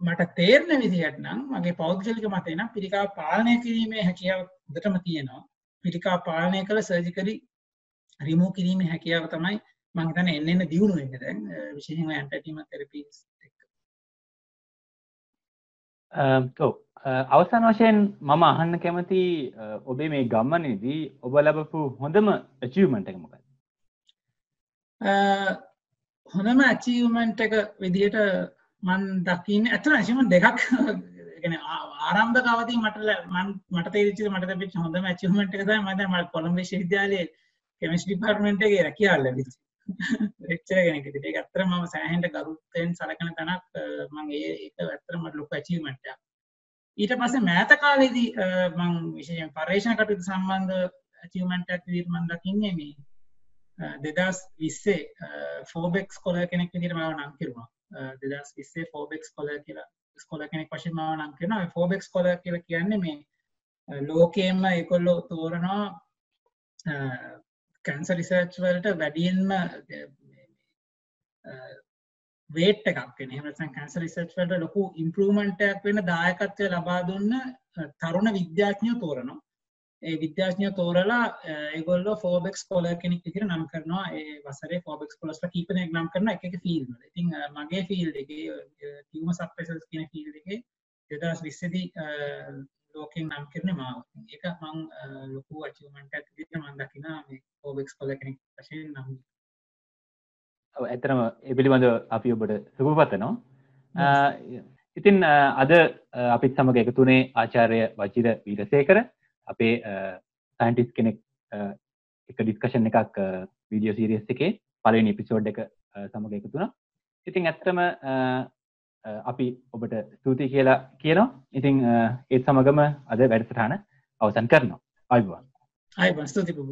B: මට තේරණ විදිහට නම් මගේ පෞද්ගලික මතයන පිරිකා පාලනය කිරීමේ හැකියාව දටම තියෙනවා. පිරිකා පාලනය කළ සර්ජිකලි රිමූ කිරීමේ හැකියාව තමයි මංතන එන්න එන්න දියුණු වෙන්න. දැන් විශේෂම ඇන්ටටීම තෙරපීස් Um,
A: ඔව් uh, අවසාන වශයෙන් මම අහන්න කැමති uh, ඔබේ මේ ගම්මනේදී ඔබ ලබපු හොඳම ඇචීවමන්ට එක මොකද uh,
B: හොඳම ඇචීවමන්ට් එක විදිහට මන් දකින්න ඇතන ඇසිම දෙකක්. ආරම්භ කවති මට මට තේරිච මට පිච හොඳ ඇචිවමට එකද මද මට කොළඹ ශවිද්‍යාලය කෙමිස් ඩිපාර්මෙන්ට්ගේ රැකියාල් ලැබිචි එච්චර කෙනෙක ඒ අත්තර ම සෑහන්ට ගරුත්තයෙන් සලකන තැනක් මගේ ඒක ඇත්තරමට ලොක ඇචීමට ඊට පස්සේ මෑත කාලෙදී මං විශෂයෙන් පර්ේෂණ කටයුතු සම්බන්ධ ඇචීමටක් විර්මන් දකින්නේ මේ දෙදස් විස්සේ ෆෝබෙක්ස් කොල කෙනෙක් විදිර මාව නම් කිරුණා දෙදස් විස්සේ ෆෝබෙක්ස් කොල කියලා ස්කොල කෙනෙක් වශයෙන් මාව නම් කරන ෆෝබෙක්ස් කොල කියල කියන්නේ මේ ලෝකයෙන්ම එකොල්ලෝ තෝරනවා කැන්ස රිසර්ච් වලට වැඩියෙන්ම වේට් එකක් හමසන් කැන්ස රිසර්ච් වලට ලොකු ඉම්පරමන්ටයක් වෙන දායකත්වය ලබා දුන්න තරුණ විද්‍යාඥය තෝරනවා. ඒ විද්‍යාඥය තෝරලා ඒගොල්ල ෆෝබෙක්ස් කොල කෙනෙක් තිර නම් කරනවා. ඒ වසරේ ෆෝබෙක්ස් කොලස්ට කීපනයක් නම් කරන එක ෆිල්ම් ඉතින් මගේ ෆිල් එක තිවම සප්පෙසස් කියන ෆිල් එක දෙදස් විස්සදී ලෝකෙන් නම් කරන මාව. එක මං ලොකු අචමට විට මන් දකින ෝබෙක්ස් කොල කෙනෙක් වශයෙන් නම්.
A: ඇතරම එපිළිබඳ අපි ඔබට සුප පතනවා ඉතින් අද අපිත් සමඟ එකතුනේ ආචාරය වචිර වීරසේකර. අපේ සයින්ටිස් කෙනෙක් එක ඩිස්කෂන් එකක් වීඩියෝ සීරියස් එකේ පලවෙනි එපිසෝඩ් එක සමඟ එකතුුණ ඉතින් ඇත්තම අපි ඔබට ස්තුතියි කියලා කියනවා. ඉතිං ඒත් සමගම අද වැඩසටාන අවසන් කරනවා. අයිබවා
B: අයි ස්තුතිපුබ